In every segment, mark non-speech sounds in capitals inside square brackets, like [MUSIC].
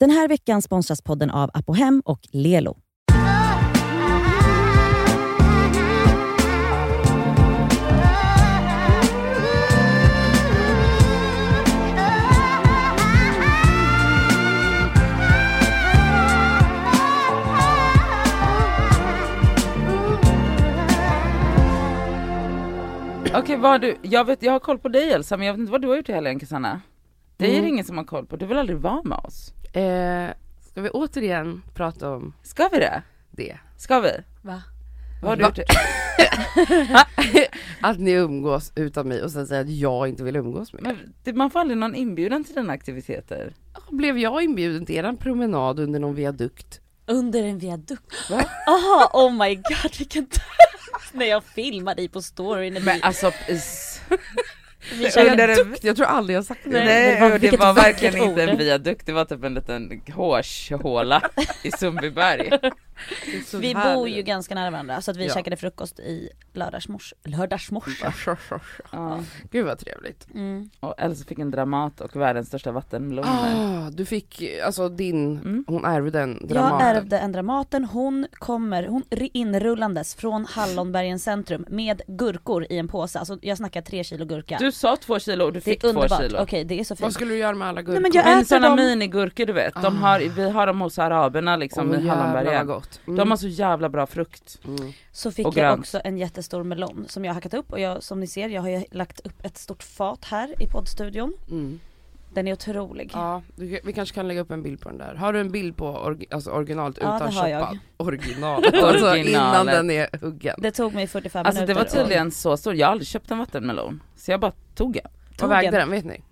Den här veckan sponsras podden av Apohem och Lelo. Okej vad har du, jag vet, jag har koll på dig Elsa men jag vet inte vad du har gjort i helgen Cassandra. Det är Mm. det ingen som har koll på, du vill aldrig vara med oss. Eh, ska vi återigen prata om Ska vi det? det? Ska vi? Va? Vad har du Va? gjort? [LAUGHS] att ni umgås utan mig och sen säga att jag inte vill umgås med er. Men det, man får aldrig någon inbjudan till dina aktiviteter. Blev jag inbjuden till eran promenad under någon viadukt? Under en viadukt. Va? Aha, oh my god vilken [LAUGHS] När jag filmar dig på story när Men vi, alltså, vi känner, Viadukt? Jag tror aldrig jag har sagt det. Nej, nej, det var- det var verkligen inte en ord. viadukt, det var typ en liten hårshåla i Sundbyberg. [LAUGHS] Vi härligt. bor ju ganska nära varandra så att vi Ja. käkade frukost i lördagsmors, lördagsmorse. Ja. Gud vad trevligt. Mm. Och Elsa fick en Dramat och världens största vattenmeloner. Ah, du fick, alltså din, Mm. hon ärvde Jag Dramaten. ärvde en Dramaten, hon kommer, hon inrullandes från Hallonbergens centrum med gurkor i en påse, alltså jag snackar tre kilo gurka. Du sa två kilo och du det fick är två underbart, kilo. okej det är så Vad fint. skulle du göra med alla gurkor? Nej, men jag Men äter sådana dem. minigurkor du vet, de Ah. har, vi har dem hos araberna liksom Åh, i Hallonbergen. vad gott. Mm. De har så jävla bra frukt. mm. Så fick och jag grönt. också en jättestor melon som jag har hackat upp och jag, som ni ser, jag har ju lagt upp ett stort fat här i poddstudion. Mm. Den är otrolig. Ja, du, vi kanske kan lägga upp en bild på den där. Har du en bild på orgi, alltså originalet Ja, utan det choppad? Originalet. [LAUGHS] alltså innan den är huggen. Det tog mig 45 Alltså det minuter. var tydligen så stort, jag har aldrig köpt en vattenmelon. Så jag bara tog en. Vad vägde en- den, vet ni?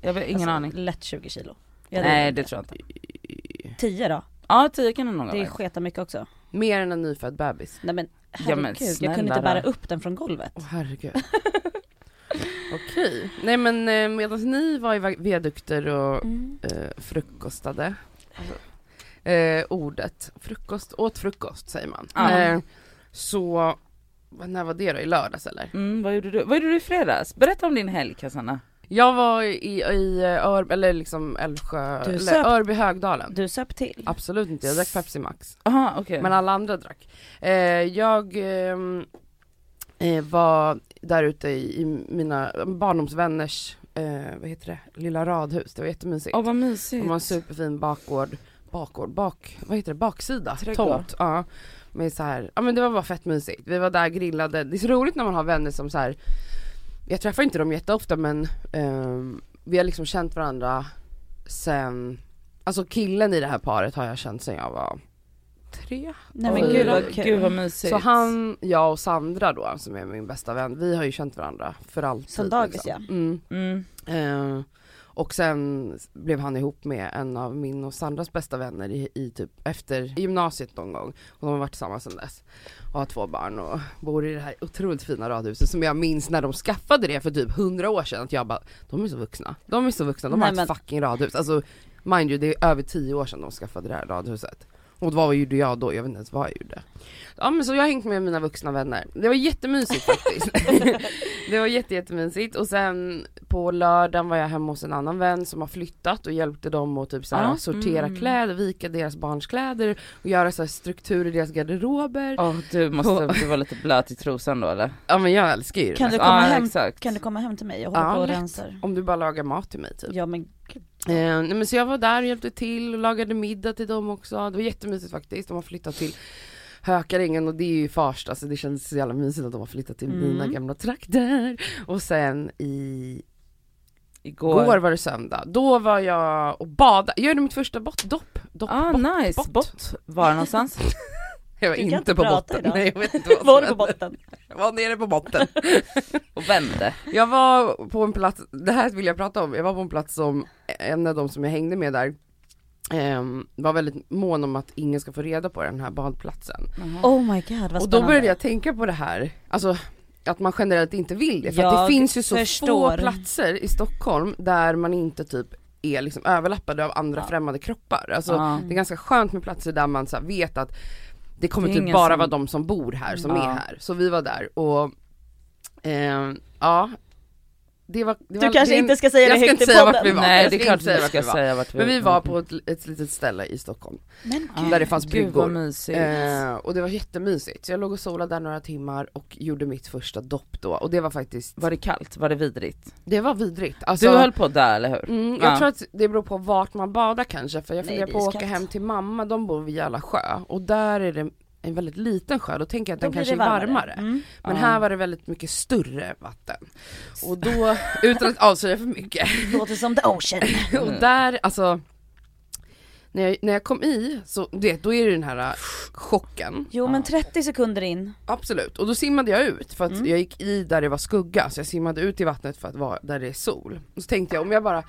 Jag har ingen alltså, aning. Lätt 20 kilo. Nej det tror jag inte. 10 då? Ja 10 kan det nog ha Det är sketa mycket också. Mer än en nyfödd bebis. Nej men Ja, men herregud, jag kunde inte bära upp den från golvet. Åh herregud. [LAUGHS] Okej. Nej men eh, medan ni var i viadukter och Mm. eh, frukostade. Alltså, eh, ordet frukost, åt frukost säger man. Ja. Eh, så, när var det då? I lördags eller? Mm, vad gjorde du? Vad gjorde du i fredags? Berätta om din helg Cassandra. Jag var i, i eh, Ör, eller liksom Älvsjö, Du eller söp- Örby Högdalen. Du söp till. Absolut inte, jag drack Pepsi Max. Aha okej. Men alla andra drack. Eh, jag eh, var där ute i, i mina barndomsvänners, eh, vad heter det, lilla radhus. Det var jättemysigt. Åh vad mysigt. De har en superfin bakgård, bakgård, bak, vad heter det, baksida? Trädgård. Tomt. Ja. Med så här, ja men det var bara fett mysigt. Vi var där grillade, det är så roligt när man har vänner som så här. jag träffar inte dem jätteofta men ehm, vi har liksom känt varandra sen, alltså killen i det här paret har jag känt sen jag var tre. Nej men gud vad, kul. gud vad mysigt. Så han, jag och Sandra då som är min bästa vän, vi har ju känt varandra för alltid. Som dagis, liksom. ja. Mm. Mm. Eh, och sen blev han ihop med en av min och Sandras bästa vänner i, i typ efter gymnasiet någon gång. Och de har varit tillsammans sedan dess. Och har två barn och bor i det här otroligt fina radhuset som jag minns när de skaffade det för typ hundra år sedan. Att jag bara, de är så vuxna. De är så vuxna, de Nej, har ett men- fucking radhus. Alltså mind you, det är över tio år sedan de skaffade det här radhuset. Och vad gjorde jag då? Jag vet inte ens vad jag gjorde. Ja men så jag har hängt med mina vuxna vänner. Det var jättemysigt faktiskt. [LAUGHS] det var jätte, jättemysigt och sen på lördagen var jag hemma hos en annan vän som har flyttat och hjälpte dem att typ såhär Ah, sortera mm. kläder, vika deras barns kläder och göra så här struktur i deras garderober. Åh du måste, du var lite blöt i trosan då eller? Ja men jag älskar ju Kan det. du Ja, komma hem, exakt. kan du komma hem till mig och hålla Ja, på och lätt. rensar? Om du bara lagar mat till mig typ. Ja men. Eh, nej men så jag var där och hjälpte till och lagade middag till dem också. Det var jättemysigt faktiskt. De har flyttat till Hökarängen och det är ju Farsta så det känns så jävla mysigt att de har flyttat till Mm. mina gamla trakter. Och sen i Igår. går var det söndag. Då var jag och badade. Jag gjorde mitt första bott, dopp. dopp ah bott, nice, bott. bott. Var någonstans? [LAUGHS] Jag var inte inte på botten. idag. Nej jag vet inte vad [LAUGHS] Var du på botten? Jag var nere på botten. [LAUGHS] Och vände. Jag var på en plats, det här vill jag prata om, jag var på en plats som en av de som jag hängde med där ehm, var väldigt mån om att ingen ska få reda på den här badplatsen. Oh my god vad Och då började jag tänka på det här, alltså att man generellt inte vill det. För att det finns ju så förstår. få platser i Stockholm där man inte typ är liksom överlappade av andra Ja. främmande kroppar. Alltså Ja. det är ganska skönt med platser där man så vet att det kommer Det typ bara som- vara de som bor här som Ja. är här. Så vi var där och ehm, ja, det var, det Du var, kanske det- inte ska säga jag det ska högt inte i säga vart podden. vi var. Nej det är klart inte säga du vart ska vi var. säga vart vi Men vi var på ett, ett litet ställe i Stockholm, Men gud. där det fanns bryggor. Eh, och det var jättemysigt, så jag låg och solade där några timmar och gjorde mitt första dopp då och det var faktiskt, Var det kallt? Var det vidrigt? det var vidrigt. Alltså, Du höll på där eller hur? Mm, jag Ja. tror att det beror på vart man badar kanske, för jag funderar på att åka hem till mamma, de bor vid Jävla sjö och där är det en väldigt liten sjö, då tänker jag att Då den kanske det är varmare. Mm. Men Ja. här var det väldigt mycket större vatten. Och då, [LAUGHS] utan att avslöja för mycket, [LAUGHS] Låter som the ocean. [LAUGHS] och där, alltså när jag, när jag kom i, så det, då är det den här äh, chocken, Jo men 30 sekunder in. absolut. Och då simmade jag ut för att Mm. jag gick i där det var skugga, så jag simmade ut i vattnet för att vara där det är sol. Och så tänkte jag om jag bara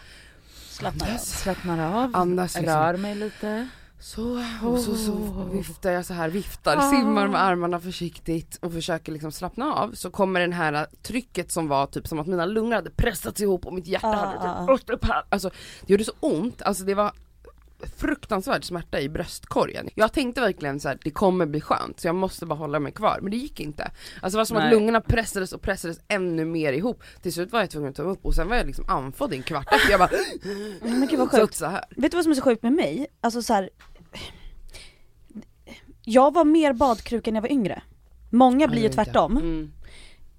Slappna av. Slappnar av, andas liksom, rör mig lite. Så, och så, så Oh. viftar jag så här, viftar, Ah. simmar med armarna försiktigt och försöker liksom slappna av. Så kommer den här trycket som var typ som att mina lungor hade pressats ihop och mitt hjärta Ah, hade ah, typ, ah. upp här. Alltså det gjorde så ont, alltså det var fruktansvärd smärta i bröstkorgen. Jag tänkte verkligen så här, det kommer bli skönt så jag måste bara hålla mig kvar, men det gick inte. Alltså det var som Nej. att lungorna pressades och pressades ännu mer ihop. Till slut var jag tvungen att ta mig upp och sen var jag liksom andfådd i en kvart efter. Jag bara Men gud vad sjukt. så här. Vet du vad som är så sjukt med mig? Alltså så här. Jag var mer badkruka när jag var yngre. Många blir ju tvärtom. Mm.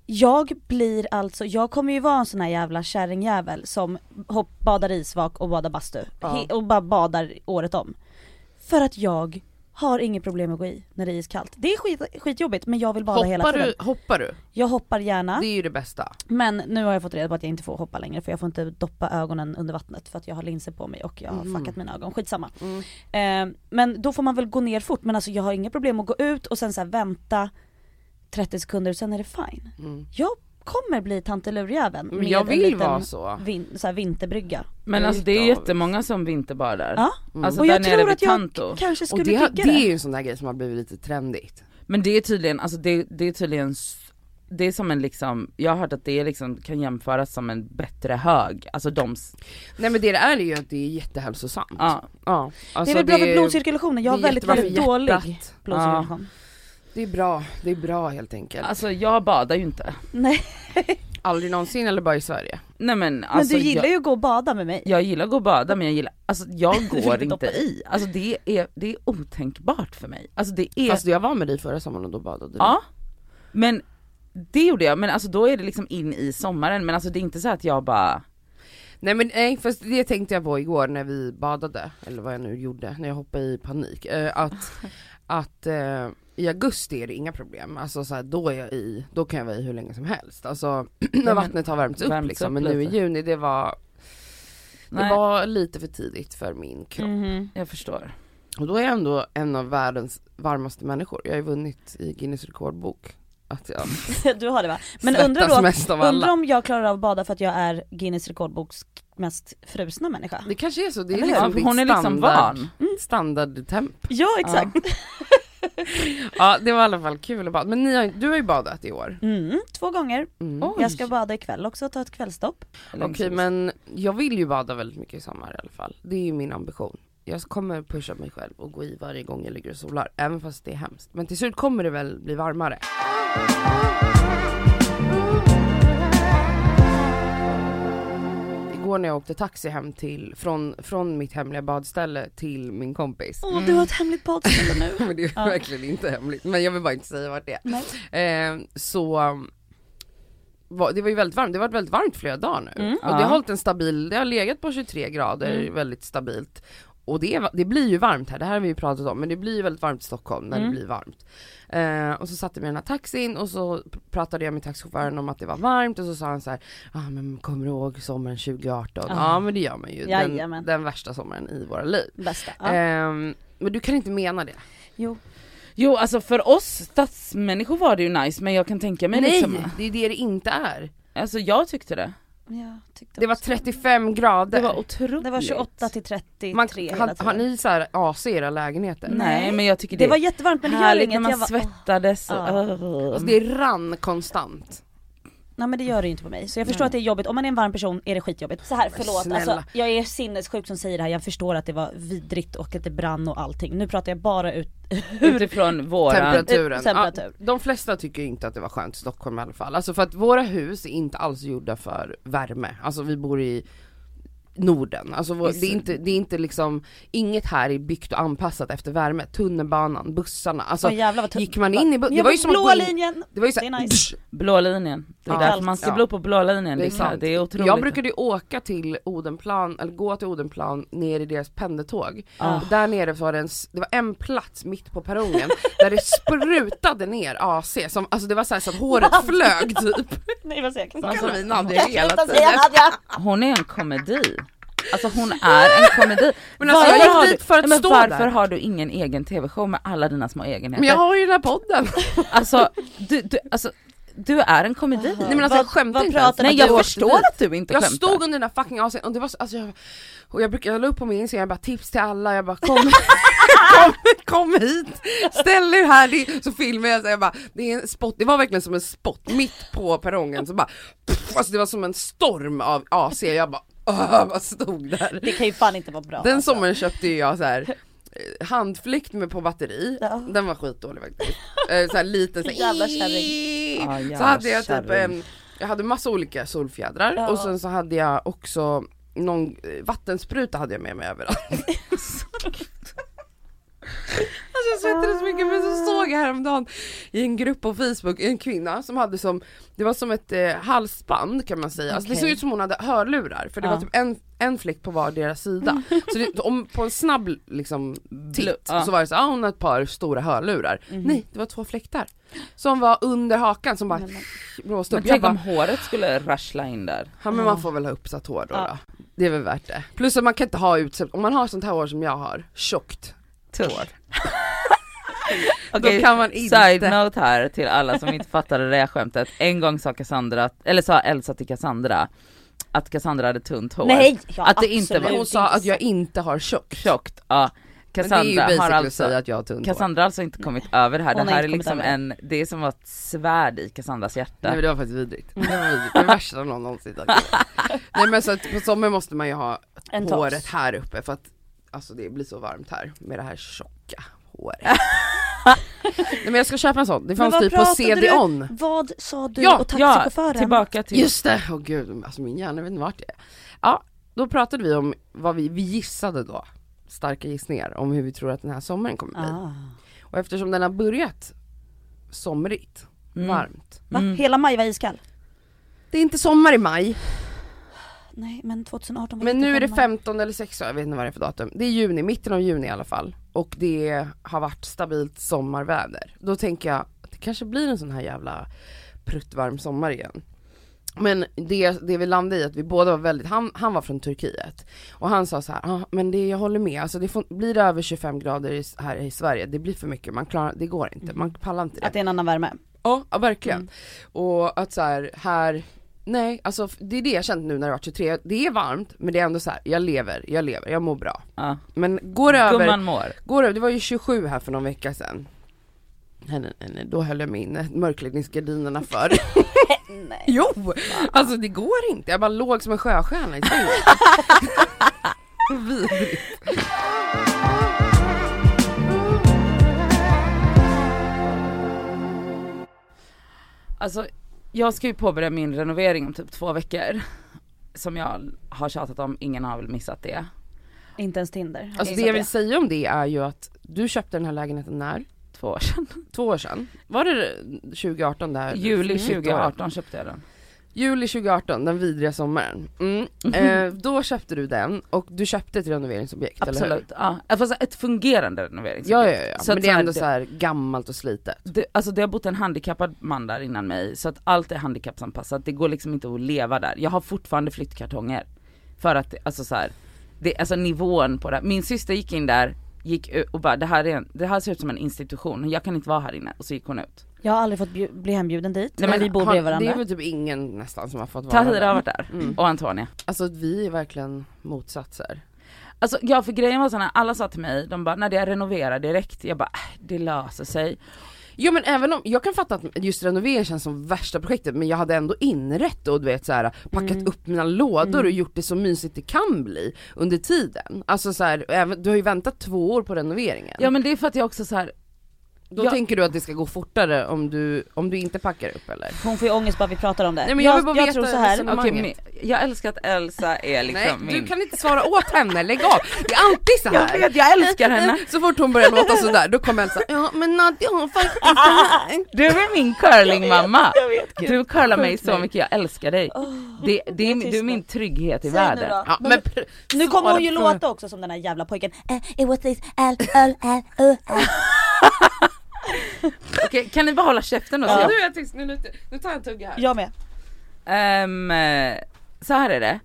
Jag blir alltså, jag kommer ju vara en sån här jävla kärringjävel som hopp, badar isvak och badar bastu. Ja. He, och bara badar året om. För att jag har inget problem att gå i när det är iskallt. Det är skit, skitjobbigt men jag vill bada hela Hoppar tiden. du, hoppar du? Jag hoppar gärna. Det är ju det bästa. Men nu har jag fått reda på att jag inte får hoppa längre för jag får inte doppa ögonen under vattnet för att jag har linser på mig och jag har Mhm. fuckat mina ögon, skitsamma. Mm. Eh, men då får man väl gå ner fort men alltså jag har inga problem att gå ut och sen så vänta 30 sekunder och sen är det fine. Mm. Jag kommer bli tantelurjäveln med jag en vill liten vara så. vin, så här vinterbrygga. Men alltså det är jättemånga som vinterbadar. Ja. Mm. Alltså och där jag nere tror vid att jag Tanto. kanske och skulle det, digga det det. är ju en sån där grej som har blivit lite trendigt. Men det är tydligen, alltså det, det är tydligen, det är som en liksom, jag har hört att det är liksom, kan jämföras som en bättre hög, alltså de, Nej men det det är ju att det är jättehälsosamt. ja. Ja, det alltså är väl bra för blodcirkulationen, jag har det är väldigt, väldigt dålig blodcirkulation. Det är bra, det är bra helt enkelt. Alltså jag badar ju inte. Nej Aldrig någonsin eller bara i Sverige? Nej men men alltså du gillar jag, ju att gå och bada med mig. jag gillar att gå och bada men jag gillar, alltså jag [LAUGHS] går inte i. Alltså det är, det är otänkbart för mig. Alltså det är, Fast jag var med dig förra sommaren och då badade du. ja. Men det gjorde jag, men alltså då är det liksom in i sommaren men alltså det är inte så att jag bara Nej men nej, fast det tänkte jag på igår när vi badade, eller vad jag nu gjorde, när jag hoppade i panik. Eh, att att eh, i augusti är det inga problem, alltså så här, då är jag i, då kan jag vara i hur länge som helst. Alltså [CLEARS THROAT] när vattnet har värmts upp värmts liksom, upp men nu i juni det var, det Nej. var lite för tidigt för min kropp. Mhm. Jag förstår. Och då är jag ändå en av världens varmaste människor, jag har ju vunnit i Guinness rekordbok att jag [LAUGHS] du har det va? Men undrar då, mest av undrar alla. om jag klarar av att bada för att jag är Guinness rekordboks mest frusna människa? Det kanske är så, det är Eller liksom Ja, ditt hon är liksom standard, van. standardtemp. Ja exakt. [LAUGHS] Ja det var i alla fall kul att bada, men ni har, du har ju badat i år. Mm, två gånger. Mm. Jag ska bada ikväll också, ta ett kvällstopp. Okej men jag vill ju bada väldigt mycket i sommar i alla fall. Det är ju min ambition. Jag kommer pusha mig själv och gå i varje gång jag ligger och solar, även fast det är hemskt. Men till slut kommer det väl bli varmare. Igår när jag åkte taxi hem till, från, från mitt hemliga badställe till min kompis. Åh du har ett hemligt badställe nu. [LAUGHS] Men det är Ja. verkligen inte hemligt, men jag vill bara inte säga vart det är. Eh, så var, det var ju väldigt varmt, det har varit väldigt varmt flera dagar nu. Mm. Och det har Ja. hållit en stabil, det har legat på 23 grader, Mm. väldigt stabilt. Och det, är- det blir ju varmt här, det här har vi ju pratat om, men det blir ju väldigt varmt i Stockholm när Mm. det blir varmt. Eh, och så satte vi i den här taxin och så pr- pratade jag med taxichauffören om att det var varmt och så sa han så här, ja ah, men kommer du ihåg sommaren 2018? Ja Ah. men det gör man ju, den, den värsta sommaren i våra liv. Bästa. Ja. Ehm, men du kan inte mena det? Jo. Jo alltså för oss stadsmänniskor var det ju nice men jag kan tänka mig Nej, liksom, det är det det inte är. alltså jag tyckte det. Det var också. 35 grader. Det var otroligt. Det var 28 till 33 Man, har, tiden. har ni så här AC i era lägenheter? Nej men jag tycker det, Det var jättevarmt men det gör härligt inget. när man jag var, svettades och, Ja. Åh. Alltså det rann konstant. Nej men det gör det ju inte på mig. Så jag förstår att det är jobbigt, om man är en varm person är det skitjobbigt. Så här, förlåt. snälla. Alltså, jag är sinnessjuk som säger det här, jag förstår att det var vidrigt och att det brann och allting. Nu pratar jag bara ut [LAUGHS] Utifrån våran, Temperaturen. Temperatur. Ja, de flesta tycker inte att det var skönt i Stockholm i alla fall. Alltså för att våra hus är inte alls gjorda för värme. Alltså vi bor i Norden, alltså det, är inte, det är inte liksom, inget här är byggt och anpassat efter värme. Tunnelbanan, bussarna, alltså tungt. gick man in i bu- Men det var ju som att gå in- linjen! det var ju Det såhär, är nice. blå linjen. Det är Ja. därför man ska Ja. bo på blå linjen Det är liksom. Det är otroligt. Jag brukade ju åka till Odenplan, eller gå till Odenplan ner i deras pendeltåg. Och där nere var det, en, det var en plats mitt på perrongen [LAUGHS] där det sprutade ner AC, som, alltså det var så, här så att håret flög typ. [LAUGHS] Nej vad säger jag? Kallar vi hela tiden. Hon är en komedi. Alltså hon är en komedi. [LAUGHS] Men alltså, Varför jag gick har dit du- för att men stå varför där. har du ingen egen tv-show med alla dina små egenheter? Men jag har ju den här podden. Alltså, du, du, alltså, du är en komedi. Nej men alltså jag skämtar vad inte pratar ens. Nej du jag förstår att du inte Jag skämtar. stod under den där fucking AC'n och det var så, alltså jag, och jag brukar, jag la upp på min Instagram, jag bara tips till alla, jag bara kom, [LAUGHS] kom, kom hit, ställ er här, det, så filmar jag så jag bara, det är en spot, det var verkligen som en spot mitt på perrongen så bara, pff, alltså det var som en storm av AC, jag bara, åh, vad stod där. Det kan ju fan inte vara bra. Den alltså. sommaren köpte ju jag så här eh, handflykt med på batteri, Ja. den var skitdålig faktiskt. Eh, så här liten så här, Jävla kärring. Ja, så jävla hade jag typ en, jag hade massa olika solfjädrar Ja. och sen så hade jag också någon eh, vattenspruta hade jag med mig överallt. [LAUGHS] [LAUGHS] Alltså jag svettades så mycket men så såg jag häromdagen i en grupp på Facebook en kvinna som hade som, det var som ett eh, halsband kan man säga, alltså det såg ut som hon hade hörlurar för det Ja. var typ en, en fläck på vardera sida. [LAUGHS] Så det, om, på en snabb liksom titt Ja. så var det så, ah, hon har ett par stora hörlurar. Mhm. Nej det var två fläktar. Som var under hakan som bara Men- blåste Men upp. Jag tänk om håret skulle rassla in där. Ja men man får väl ha uppsatt hår då, Ja. då. Det är väl värt det. Plus att man kan inte ha utsläpp, om man har sånt här hår som jag har, tjockt hår. [LAUGHS] Okej, Då kan man inte. Side note här till alla som inte fattade det skämtet. En gång sa Cassandra, eller sa Elsa till Cassandra att Cassandra hade tunt hår. Nej! Ja, Att det inte var- Hon sa att jag inte har tjockt. Tjockt, ja. Men det är ju Cassandra har att alltså, säga att jag har tunt. Cassandra har alltså inte kommit över det här. Hon Det här är liksom över en, det är som ett svärd i Cassandras hjärta. Nej men det var faktiskt vidrigt. Det var vidrigt. Det värsta någon någonsin. [LAUGHS] Nej men så att på sommaren måste man ju ha En håret tops. här uppe för att alltså det blir så varmt här med det här tjocka håret. [LAUGHS] Nej men jag ska köpa en sån, det fanns typ på CD-ON. Vad sa du Ja, och ja, taxichauffören? tillbaka till Just det, åh gud, alltså min hjärna vet inte vart jag är. Ja, då pratade vi om vad vi, vi gissade då, starka gissningar om hur vi tror att den här sommaren kommer bli. Ah. Och eftersom den har börjat somrigt, Mm. varmt. Va? Mm. Hela maj var iskall? Det är inte sommar i maj, Nej men 2018 var men nu är det jättesommar. 15 eller 16, jag vet inte vad det är för datum. Det är juni, mitten av juni i alla fall. Och det har varit stabilt sommarväder. Då tänker jag att det kanske blir en sån här jävla pruttvarm sommar igen. Men det, det vi landade i att vi båda var väldigt, han, han var från Turkiet och han sa så här, ah, men det, jag håller med, alltså det får, blir det över 25 grader i, här i Sverige, det blir för mycket, man klarar, det går inte, man pallar inte det. Att det är en annan värme? Ja, ja verkligen. Mm. Och att så här, här, nej alltså det är det jag känt nu när har varit 23, det är varmt men det är ändå så här, jag lever, jag lever, jag mår bra. Ja. Men går det över, Gumman mår. går det, det var ju 27 här för någon vecka sedan. Nej, nej, nej, nej, då höll jag mig inne, mörkläggningsgardinerna för. [LAUGHS] Nej. jo! Alltså det går inte, jag bara låg som en sjöstjärna i sängen. [LAUGHS] Vidrigt. Alltså jag ska ju påbörja min renovering om typ två veckor. Som jag har tjatat om, ingen har väl missat det. Inte ens Tinder? Alltså Så det jag vill säga om det är ju att du köpte den här lägenheten när? Två år sedan. Två år sedan? Var det 2018 det här? Juli Nytt år? 2018 köpte jag den. Juli 2018, den vidriga sommaren. Mm. Eh, då köpte du den och du köpte ett renoveringsobjekt eller hur? Absolut, ja. Fast ett fungerande Ja renoveringsobjekt. ja ja, Så men det är ändå det- så här gammalt och slitet. Det, alltså det har bott en handikappad man där innan mig, så att allt är handikappsanpassat, det går liksom inte att leva där. Jag har fortfarande flyttkartonger. För att, alltså så här, det, alltså nivån på det. Min syster gick in där, gick och bara det här, är en, det här ser ut som en institution, jag kan inte vara här inne. Och så gick hon ut. Jag har aldrig fått bju- bli hembjuden dit, Nej, men vi bor bredvid Det varandra. är väl typ ingen nästan som har fått vara Tahira där. har varit där, Mm. och Antonia. Alltså vi är verkligen motsatser. Alltså ja för grejen var sån här, alla sa till mig, de bara när det är renovera direkt, jag bara äh, det löser sig. Jo men även om, jag kan fatta att just renovering känns som värsta projektet men jag hade ändå inrett och du vet så här, packat Mm. upp mina lådor Mm. och gjort det så mysigt det kan bli under tiden. Alltså så här, även, du har ju väntat två år på renoveringen. Ja men det är för att jag också så här. Då jag- tänker du att det ska gå fortare om du, om du inte packar upp eller? Hon får ju ångest bara vi pratar om det. Nej, men jag jag vill bara jag veta tror så här. Resonemanget. men jag älskar att Elsa är liksom Nej min... du kan inte svara åt henne, lägg av! Det är alltid så här. Jag vet, jag älskar henne. Så fort hon börjar låta sådär, då kommer Elsa, ja men Nadja har faktiskt. Du är min curlingmamma. Du curlar mig så mycket, jag älskar dig. Åh, Det, det är, du är min trygghet i Säg nu världen. då. Ja, Men nu kommer hon ju låta också som den här jävla pojken. Eh, it was this L, L, L, U, L. [LAUGHS] [LAUGHS] Okej, kan ni bara hålla käften då? Så Ja, nu är jag tyst, nu, nu, nu tar jag en tugga här. Jag med. Ehm, eh, så här är det.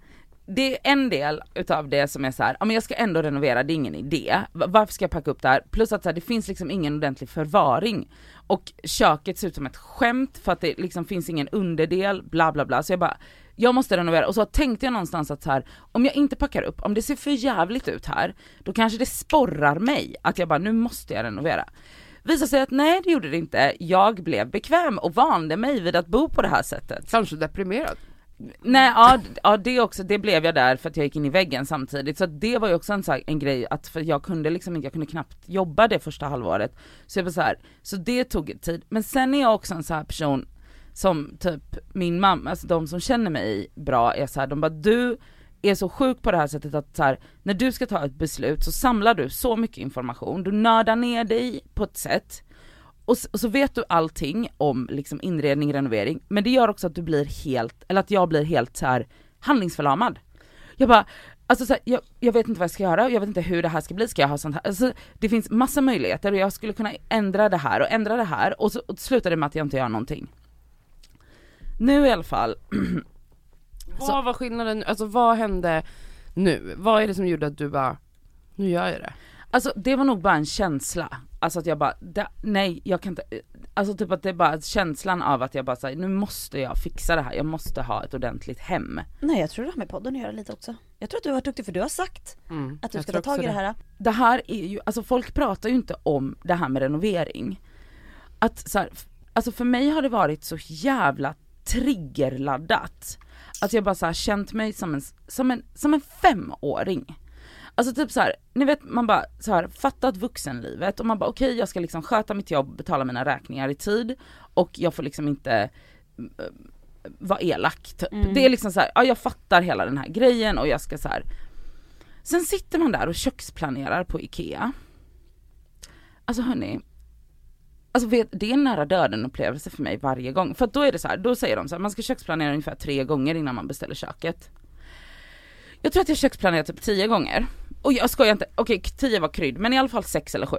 Det är en del utav det som är så här, ja men jag ska ändå renovera, det är ingen idé. Va- Varför ska jag packa upp det här? Plus att så här, det finns liksom ingen ordentlig förvaring. Och köket ser ut som ett skämt för att det liksom finns ingen underdel, bla bla bla. Så jag bara, jag måste renovera. Och så tänkte jag någonstans att så här, om jag inte packar upp, om det ser för jävligt ut här, då kanske det sporrar mig att jag bara, nu måste jag renovera. Visade sig att nej det gjorde det inte, jag blev bekväm och vande mig vid att bo på det här sättet. Kanske deprimerad. Nej ja, ja det också, det blev jag där för att jag gick in i väggen samtidigt. Så det var ju också en, så här, en grej att för jag kunde liksom jag kunde knappt jobba det första halvåret. Så jag var så här, så det tog tid. Men sen är jag också en så här person som typ min mamma, alltså de som känner mig bra är så här, de bara du är så sjuk på det här sättet att så här, när du ska ta ett beslut så samlar du så mycket information, du nördar ner dig på ett sätt och, och så vet du allting om liksom inredning, renovering, men det gör också att du blir helt, eller att jag blir helt så här handlingsförlamad. Jag bara, alltså så här, jag, jag vet inte vad jag ska göra, jag vet inte hur det här ska bli, ska jag ha sånt här? Alltså, det finns massa möjligheter och jag skulle kunna ändra det här och ändra det här och så och slutar det med att jag inte gör någonting. Nu i alla fall, [CLEARS THROAT] Vad var skillnaden, alltså vad hände nu? Vad är det som gjorde att du bara, nu gör jag det? Alltså det var nog bara en känsla, alltså att jag bara, da, nej jag kan inte, alltså typ att det är bara känslan av att jag bara säger nu måste jag fixa det här, jag måste ha ett ordentligt hem. Nej jag tror det har med podden att göra lite också. Jag tror att du har varit duktig för du har sagt Mm, att du ska ta tag i det här. Det här är ju, alltså folk pratar ju inte om det här med renovering. Att så här, alltså för mig har det varit så jävla triggerladdat. Att jag bara så här känt mig som en, som en, som en femåring. Alltså typ så här, ni vet man bara så här fattat vuxenlivet och man bara okej jag ska liksom sköta mitt jobb, betala mina räkningar i tid och jag får liksom inte eh, vara elak typ. Mm. Det är liksom så här, ja jag fattar hela den här grejen och jag ska så här. Sen sitter man där och köksplanerar på IKEA. Alltså hörni, Alltså vet, det är en nära döden upplevelse för mig varje gång. För då är det så här, då säger de så här, man ska köksplanera ungefär tre gånger innan man beställer köket. Jag tror att jag köksplanerat typ tio gånger. Och jag skojar inte, okej tio var krydd, men i alla fall sex eller sju.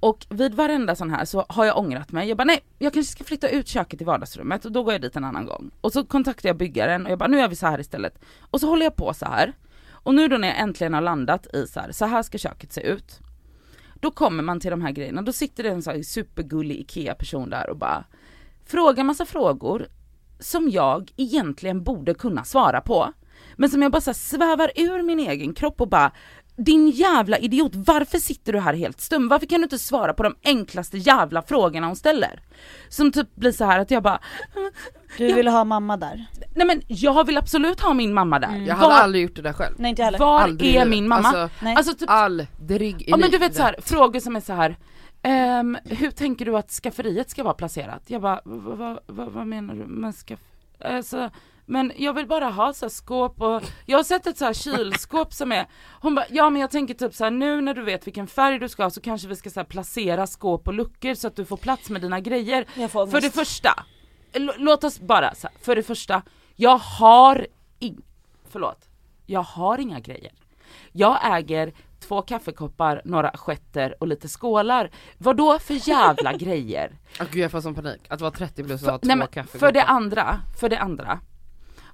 Och vid varenda sån här så har jag ångrat mig. Jag bara nej, jag kanske ska flytta ut köket i vardagsrummet och då går jag dit en annan gång. Och så kontaktar jag byggaren och jag bara nu gör vi så här istället. Och så håller jag på så här. Och nu då när jag äntligen har landat i så här, så här ska köket se ut. Då kommer man till de här grejerna, då sitter det en sån här supergullig IKEA-person där och bara frågar massa frågor som jag egentligen borde kunna svara på. Men som jag bara så svävar ur min egen kropp och bara din jävla idiot, varför sitter du här helt stum? Varför kan du inte svara på de enklaste jävla frågorna hon ställer? Som typ blir så här att jag bara, Du vill ha mamma där. nej men jag vill absolut ha min mamma där. Jag hade Var- aldrig gjort det där själv. Nej inte jag heller. Var Aldrig är min mamma? Alltså, Nej. Alltså typ aldrig i Ja men du vet så här, frågor som är så här. ehm, hur tänker du att skafferiet ska vara placerat? Jag bara, vad, vad, menar du med skaff... Alltså, men jag vill bara ha så här skåp och jag har sett ett så här kylskåp som är, hon bara, ja men jag tänker typ så här nu när du vet vilken färg du ska ha så kanske vi ska så här placera skåp och luckor så att du får plats med dina grejer. För det första, låt oss bara så här, för det första, jag har in, förlåt, jag har inga grejer. Jag äger två kaffekoppar, några assietter och lite skålar. Vad då för jävla [LAUGHS] grejer? Åh, gud jag får sån panik, att vara 30 plus och ha två Nej, men kaffe för det andra, för det andra.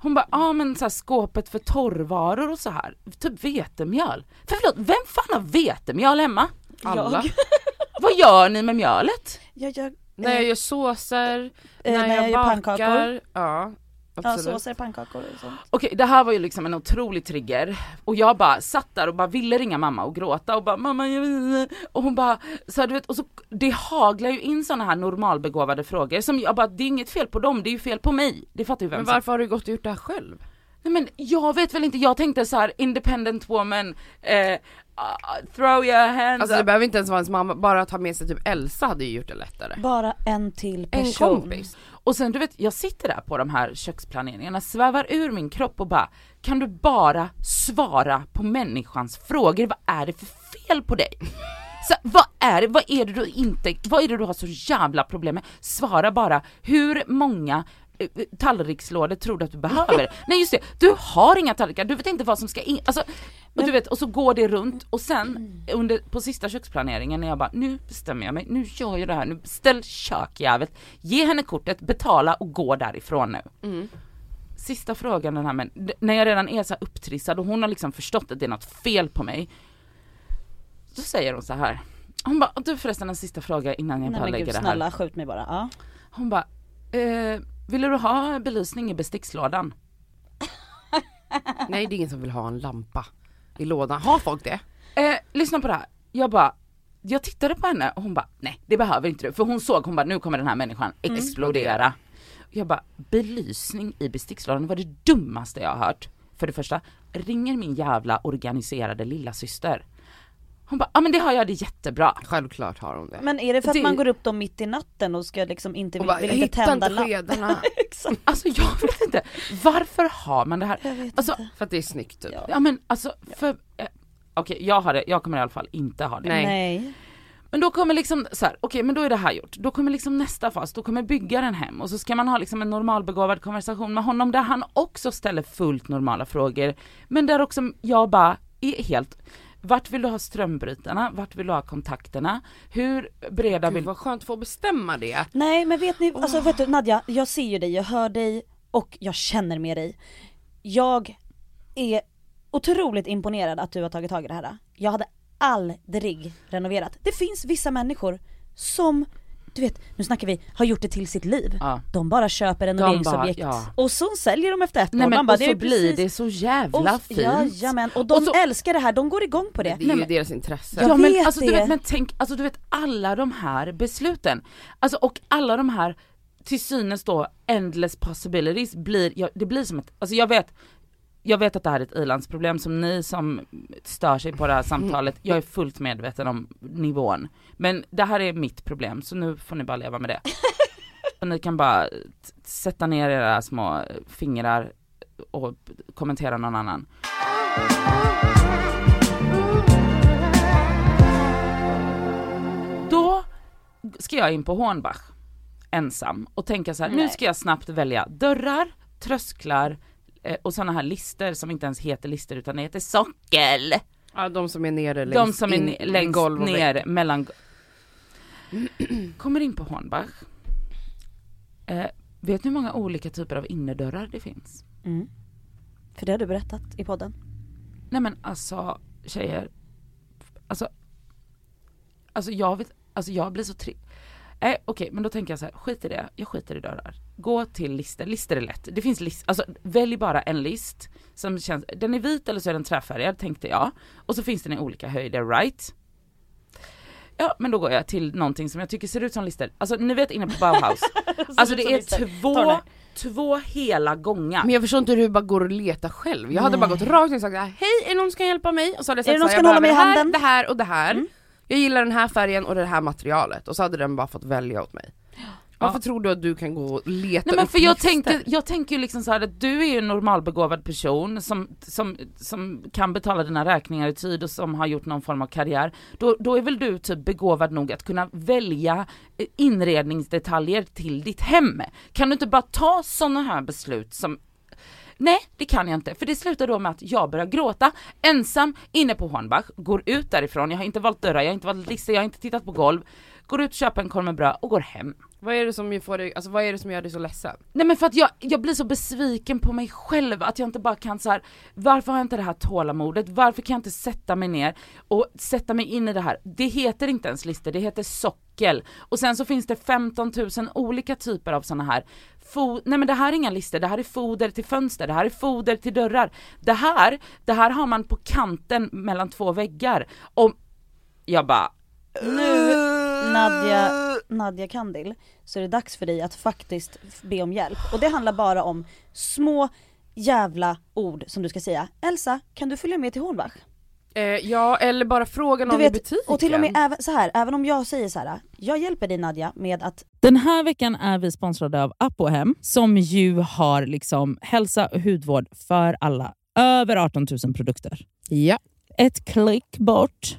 Hon bara, ja ah, men så här, skåpet för torrvaror och så här. typ vetemjöl. För förlåt, vem fan har vetemjöl hemma? Alla. Jag, [LAUGHS] Vad gör ni med mjölet? jag, jag, När jag gör såser, Eh, när, när jag jag, bakar, pannkakor. ja. Ja Absolut. såser, pannkakor och sånt. Okej det här var ju liksom en otrolig trigger och jag bara satt där och bara ville ringa mamma och gråta och bara mamma jag vill... och hon bara så här, du vet och så det haglar ju in såna här normalbegåvade frågor som jag bara det är inget fel på dem det är ju fel på mig. Det fattar ju vem Men som varför har du gått och gjort det här själv? Nej men jag vet väl inte, jag tänkte så här independent woman, eh, uh, throw your hands Alltså det behöver inte ens vara ens mamma, bara att ha med sig typ Elsa hade ju gjort det lättare. Bara en till En person. kompis. Och sen du vet, jag sitter där på de här köksplaneringarna, svävar ur min kropp och bara, kan du bara svara på människans frågor, vad är det för fel på dig? Så, vad är det, vad är det du inte, vad är det du har så jävla problem med? Svara bara, hur många tallrikslådor tror du att du behöver? [LAUGHS] Nej just det, du har inga tallrikar, du vet inte vad som ska in, alltså, och du vet, och så går det runt och sen under, på sista köksplaneringen när jag bara, nu bestämmer jag mig, nu gör jag det här, nu ställ kökjävel, ge henne kortet, betala och gå därifrån nu. Mm. Sista frågan den här men när jag redan är så upptrissad och hon har liksom förstått att det är något fel på mig. Då säger hon så här. Hon bara, du förresten en sista fråga innan jag Nej bara lägger gud det här. snälla skjut mig bara. Ja. Hon bara, eh, vill du ha belysning i bestickslådan? Nej det är ingen som vill ha en lampa i lådan. Har folk det? Eh, lyssna på det här. Jag bara, jag tittade på henne och hon bara, nej det behöver inte du. För hon såg, hon bara, nu kommer den här människan explodera. Jag bara, belysning i bestickslådan var det dummaste jag har hört. För det första, ringer min jävla organiserade lilla syster. Hon bara, ja men det har jag det jättebra. Självklart har hon det. Men är det för att Det- man går upp då mitt i natten och ska liksom inte, Hon vill, bara, vill jag inte tända inte lamp? skederna. [LAUGHS] Exakt. Alltså jag vet inte, varför har man det här? Jag vet Alltså, inte. För att det är snyggt typ. Ja. Ja men alltså, för, eh, okej jag har det, jag kommer i alla fall inte ha det. Nej. Nej. Men då kommer liksom så här, okej men då är det här gjort. Då kommer liksom nästa fas, då kommer byggaren hem och så ska man ha liksom en normalbegåvad konversation med honom där han också ställer fullt normala frågor. Men där också jag bara är helt, vart vill du ha strömbrytarna? Vart vill du ha kontakterna? Hur breda Gud vill... vad skönt att få bestämma det. Nej men vet ni, alltså vet du Nadja, jag ser ju dig, jag hör dig och jag känner med dig. Jag är otroligt imponerad att du har tagit tag i det här. Jag hade aldrig renoverat. Det finns vissa människor som, du vet, nu snackar vi, har gjort det till sitt liv. Ja. De bara köper renoveringsobjekt ja. och så säljer de efter ett Nej år. men Man bara, och så är blir precis- det så jävla och, fint. Jajamän, och de Och så- älskar det här, de går igång på det. Det är ju deras intresse. Jag ja men vet alltså du det. vet, men tänk, alltså du vet alla de här besluten, alltså och alla de här till synes då endless possibilities blir, ja, det blir som ett, alltså jag vet, jag vet att det här är ett ilandsproblem som ni som stör sig på det här samtalet, jag är fullt medveten om nivån. Men det här är mitt problem så nu får ni bara leva med det. [LAUGHS] Och ni kan bara sätta ner era små fingrar och kommentera någon annan. Då ska jag in på Hornbach ensam och tänka så här, nu Nej. ska jag snabbt välja dörrar, trösklar och sådana här lister som inte ens heter lister utan det heter sockel. Ja, de som är nere längst De som är in längst golv ner mellan [CLEARS THROAT] Kommer in på Hornbach. Eh, vet ni hur många olika typer av innerdörrar det finns? Mm. För det har du berättat i podden. Nej men alltså tjejer, alltså, alltså jag vet, alltså jag blir så tri... Nej okej men då tänker jag så här, skit i det, jag skiter i dörrar. Gå till lister, lister är lätt. Det finns list, alltså välj bara en list som känns, den är vit eller så är den träfärgad tänkte jag. Och så finns den i olika höjder, right? Ja men då går jag till någonting som jag tycker ser ut som lister. Alltså ni vet inne på Bauhaus, [LAUGHS] alltså det är lister. Två, två hela gångar. Men jag förstår inte hur du bara går och letar själv. Jag hade bara Nej. gått rakt in och sagt hej är det någon som kan hjälpa mig? Och så hade jag sagt Är det någon som här, kan jag hålla mig i handen? Det här, det här och det här. Mm. Jag gillar den här färgen och det här materialet. Och så hade den bara fått välja åt mig. Varför tror du att du kan gå och leta Nej men för jag tänker, jag tänker ju liksom så här att du är ju en normalbegåvad person som, som, som kan betala dina räkningar i tid och som har gjort någon form av karriär. Då, då är väl du typ begåvad nog att kunna välja eh, inredningsdetaljer till ditt hem. Kan du inte bara ta sådana här beslut som Nej, det kan jag inte, för det slutar då med att jag börjar gråta ensam inne på Hornbach, går ut därifrån, jag har inte valt dörrar, jag har inte valt listor, jag har inte tittat på golv, går ut köper en korv med bröd och går hem. Vad är det som får dig, alltså vad är det som gör dig så ledsen? Nej men för att jag, jag blir så besviken på mig själv att jag inte bara kan så här. varför har jag inte det här tålamodet? Varför kan jag inte sätta mig ner och sätta mig in i det här? Det heter inte ens listor, det heter sockel. Och sen så finns det 15 000 olika typer av sådana här, nej men det här är inga listor, det här är foder till fönster, det här är foder till dörrar. Det här, det här har man på kanten mellan två väggar. Och jag bara, Nu Nadja, Nadja Kandil, så är det dags för dig att faktiskt be om hjälp. Och det handlar bara om små jävla ord som du ska säga. Elsa, kan du följa med till Hornbach? Eh, ja, eller bara fråga någon Du i vet, butiken. och till och med även, så här, även om jag säger så här, jag hjälper dig Nadja med att Den här veckan är vi sponsrade av Apohem som ju har liksom hälsa och hudvård för alla. Över 18 000 produkter. Ja. Ett klick bort.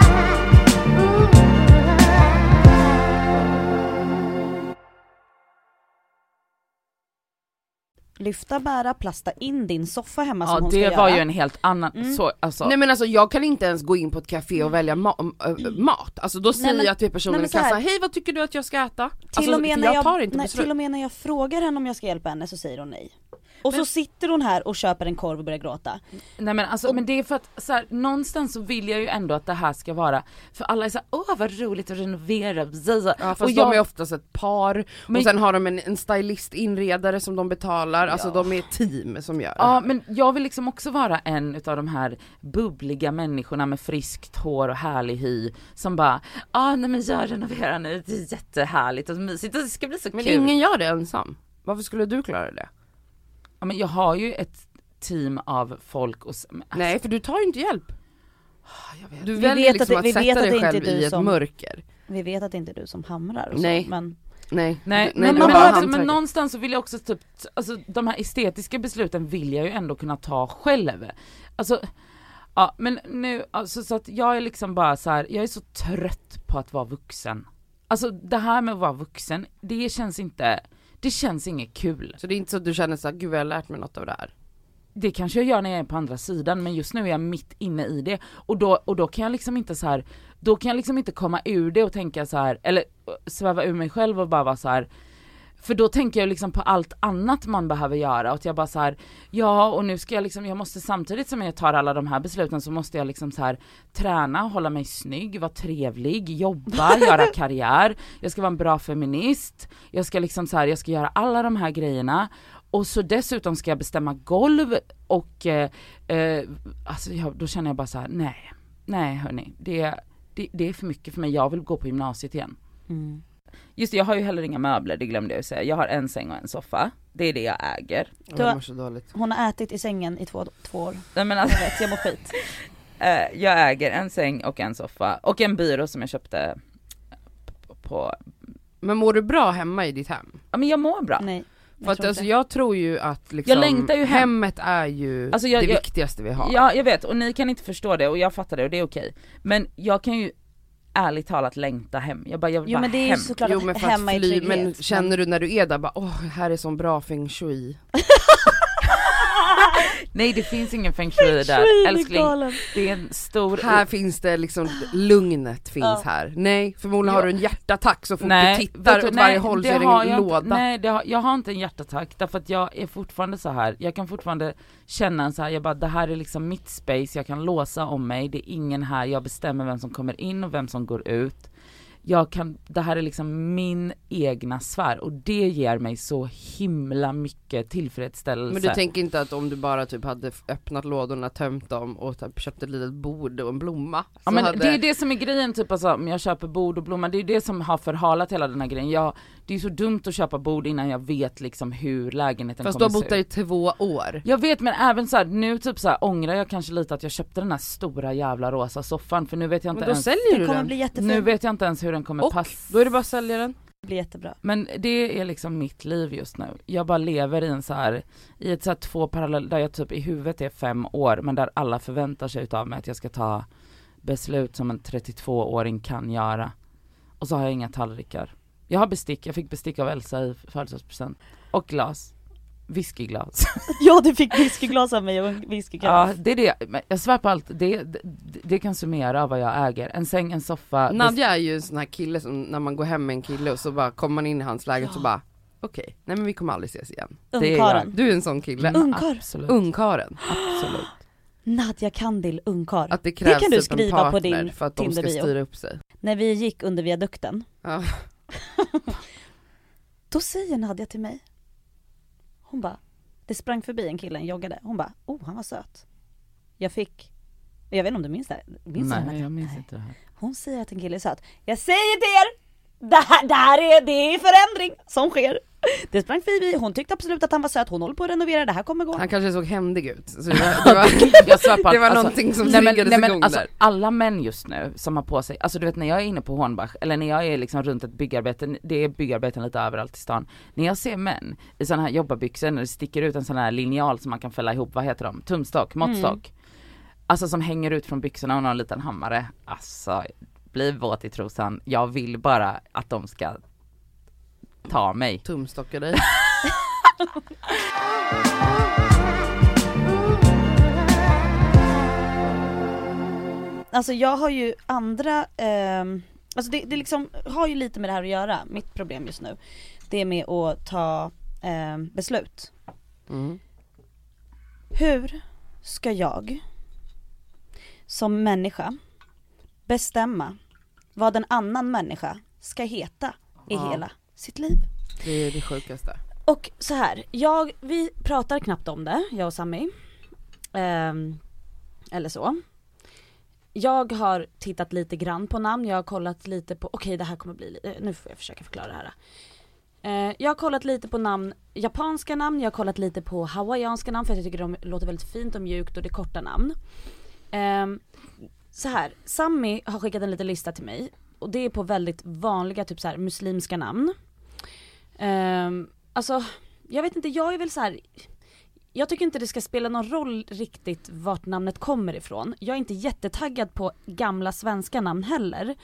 Lyfta, bära, plasta in din soffa hemma Ja som hon ska det göra. var ju en helt annan, Mm. så alltså. Nej men alltså jag kan inte ens gå in på ett café och välja ma- äh, mat, alltså då säger men- jag till personen i kassan, hej vad tycker du att jag ska äta? Till, alltså, och med när jag jag, tar inte nej, beslut. till och med när jag frågar henne om jag ska hjälpa henne så säger hon nej. Och så Men- sitter hon här och köper en korv och börjar gråta. Nej men alltså, men det är för att så här, någonstans så vill jag ju ändå att det här ska vara, för alla är såhär, åh vad roligt att renovera. Ja fast och de jag, är oftast ett par, Men- och sen har de en, en stylist inredare som de betalar, alltså Ja. de är ett team som gör det. Ja men jag vill liksom också vara en utav de här bubbliga människorna med friskt hår och härlig hy som bara, ah nej men jag renoverar nu, det är jättehärligt och mysigt och det ska bli så Men kul. ingen gör det ensam. Varför skulle du klara det? Ja men jag har ju ett team av folk och alltså, Nej för du tar ju inte hjälp. jag vet. Du Vi väljer vet liksom att att, sätta att dig det inte själv är du i ett som- mörker. Vi vet att det inte är du som hamrar och Nej. så men Nej, Nej, men, du men, men, hantverket. men någonstans så vill jag också typ, alltså de här estetiska besluten vill jag ju ändå kunna ta själv. Alltså, ja men nu, alltså så att jag är liksom bara så här, jag är så trött på att vara vuxen. Alltså det här med att vara vuxen, det känns inte, det känns inget kul. Så det är inte så att du känner såhär, gud jag har lärt mig något av det här. Det kanske jag gör när jag är på andra sidan men just nu är jag mitt inne i det och då, och då kan jag liksom inte så här, då kan jag liksom inte komma ur det och tänka så här eller sväva ur mig själv och bara vara så här. För då tänker jag liksom på allt annat man behöver göra och att jag bara så här, ja och nu ska jag liksom, jag måste samtidigt som jag tar alla de här besluten så måste jag liksom så här träna, hålla mig snygg, vara trevlig, jobba, [LAUGHS] göra karriär, jag ska vara en bra feminist, jag ska liksom så här, jag ska göra alla de här grejerna och så dessutom ska jag bestämma golv och eh, eh, alltså jag, då känner jag bara så här: nej, nej hörni, det, det, det är för mycket för mig, jag vill gå på gymnasiet igen. mm. Just det, jag har ju heller inga möbler, det glömde jag ju säga. Jag har en säng och en soffa. Det är det jag äger. Du Jag har- hon har ätit i sängen i två, två år. Nej men Jag alltså, vet, jag mår skit. [LAUGHS] eh, jag äger en säng och en soffa och en byrå som jag köpte på, Men mår du bra hemma i ditt hem? ja men jag mår bra. Nej. jag För att tror alltså jag tror ju att liksom, Jag längtar ju hem. hemmet är ju Alltså, jag- det jag- viktigaste vi har. Ja jag vet och ni kan inte förstå det och jag fattar det och det är okej. Men jag kan ju ärligt talat längta hem. Jag bara, jag vill Jo bara men det är hem. såklart Jo men hemma att i fly, trygghet. men känner du när du är där bara åh här är sån bra feng shui. Nej det finns ingen feng shui där. Älskling, det är en stor... Här finns det liksom, lugnet finns Ja. här. Nej förmodligen har du en hjärtattack så fort Nej, du tittar åt varje nej, håll så är det har en jag låda. Inte, nej det har, jag har inte en hjärtattack därför att jag är fortfarande så här. jag kan fortfarande känna en så här, jag bara det här är liksom mitt space, jag kan låsa om mig, det är ingen här, jag bestämmer vem som kommer in och vem som går ut. Jag kan, det här är liksom min egna sfär och det ger mig så himla mycket tillfredsställelse. Men du tänker inte att om du bara typ hade öppnat lådorna, tömt dem och typ köpt ett litet bord och en blomma. Ja men hade... det är det som är grejen typ alltså, om jag köper bord och blommor, det är det som har förhalat hela den här grejen. Jag, det är så dumt att köpa bord innan jag vet liksom hur lägenheten Fast du kommer har se bott där ut. i två år. Jag vet men även så här, nu typ så här, ångrar jag kanske lite att jag köpte den här stora jävla rosa soffan för nu vet jag inte Men då ens säljer Den du kommer den. bli jättefin. Nu vet jag inte ens hur den kommer Och passa. då är det bara att sälja den. Det blir jättebra. Men det är liksom mitt liv just nu. Jag bara lever i en så här, i ett så här två parallell, där jag typ i huvudet är fem år men där alla förväntar sig utav mig att jag ska ta beslut som en 32-åring kan göra. Och så har jag inga tallrikar. Jag har bestick, jag fick bestick av Elsa i födelsedagspresent. Och glas. Whiskyglas. [LAUGHS] Ja du fick whiskyglas av mig och en ja det är det, jag svär på allt, det, det, det kan summera vad jag äger. En säng, en soffa. Nadja är ju en sån här kille som när man går hem med en kille och så bara kommer man in i hans lägenhet och bara okej, nej men vi kommer aldrig ses igen. det är Ungkaren. Du är en sån kille. Mm, Ungkarl. Absolut. Ungkaren. absolut. Nadja Kandil ungkar. Att det krävs kan du typ en skriva på din för att de ska styra upp sig. När vi gick under viadukten, Ja. Då säger Nadja till mig. Hon bara, det sprang förbi en kille, en joggade. Hon bara, oh han var söt. Jag fick, jag vet inte om du minns det här? Minns Nej Nadja? jag minns Nej. inte det här. Hon säger att en kille är söt. Jag säger till er! Det här, det här är, det är förändring som sker. Det sprang förbi, hon tyckte absolut att han var söt, hon håller på att renovera, det här kommer gå. Han kanske såg händig ut. Så det var, [LAUGHS] det var, Jag svär på att, det var alltså, någonting som nej men, nej men igång alltså där. alla män just nu som har på sig, alltså du vet när jag är inne på Hornbach, eller när jag är liksom runt ett byggarbete, det är byggarbeten lite överallt i stan. När jag ser män i sådana här jobbarbyxor, när det sticker ut en sån här linjal som man kan fälla ihop, vad heter de? Tumstock, måttstock. Alltså som hänger ut från byxorna och någon liten hammare. Alltså, bli våt i trosan. Jag vill bara att de ska ta mig. Tumstockar dig. [LAUGHS] Alltså jag har ju andra, ehm, alltså det, det liksom har ju lite med det här att göra, mitt problem just nu. Det är med att ta ehm, beslut. Mm. Hur ska jag som människa bestämma vad en annan människa ska heta i Ja. hela sitt liv? Det är det sjukaste. Och så här, jag, vi pratar knappt om det, jag och Sami. Ehm, eller så. Jag har tittat lite grann på namn, jag har kollat lite på, okej det här kommer bli, li- eh, nu får jag försöka förklara det här. Eh, jag har kollat lite på namn, japanska namn, jag har kollat lite på hawaiianska namn för jag tycker de låter väldigt fint och mjukt och det är korta namn. Ehm, så här, Sami har skickat en liten lista till mig och det är på väldigt vanliga typ så här muslimska namn. Um, alltså, jag vet inte, jag är väl så här. Jag tycker inte det ska spela någon roll riktigt vart namnet kommer ifrån. Jag är inte jättetaggad på gamla svenska namn heller.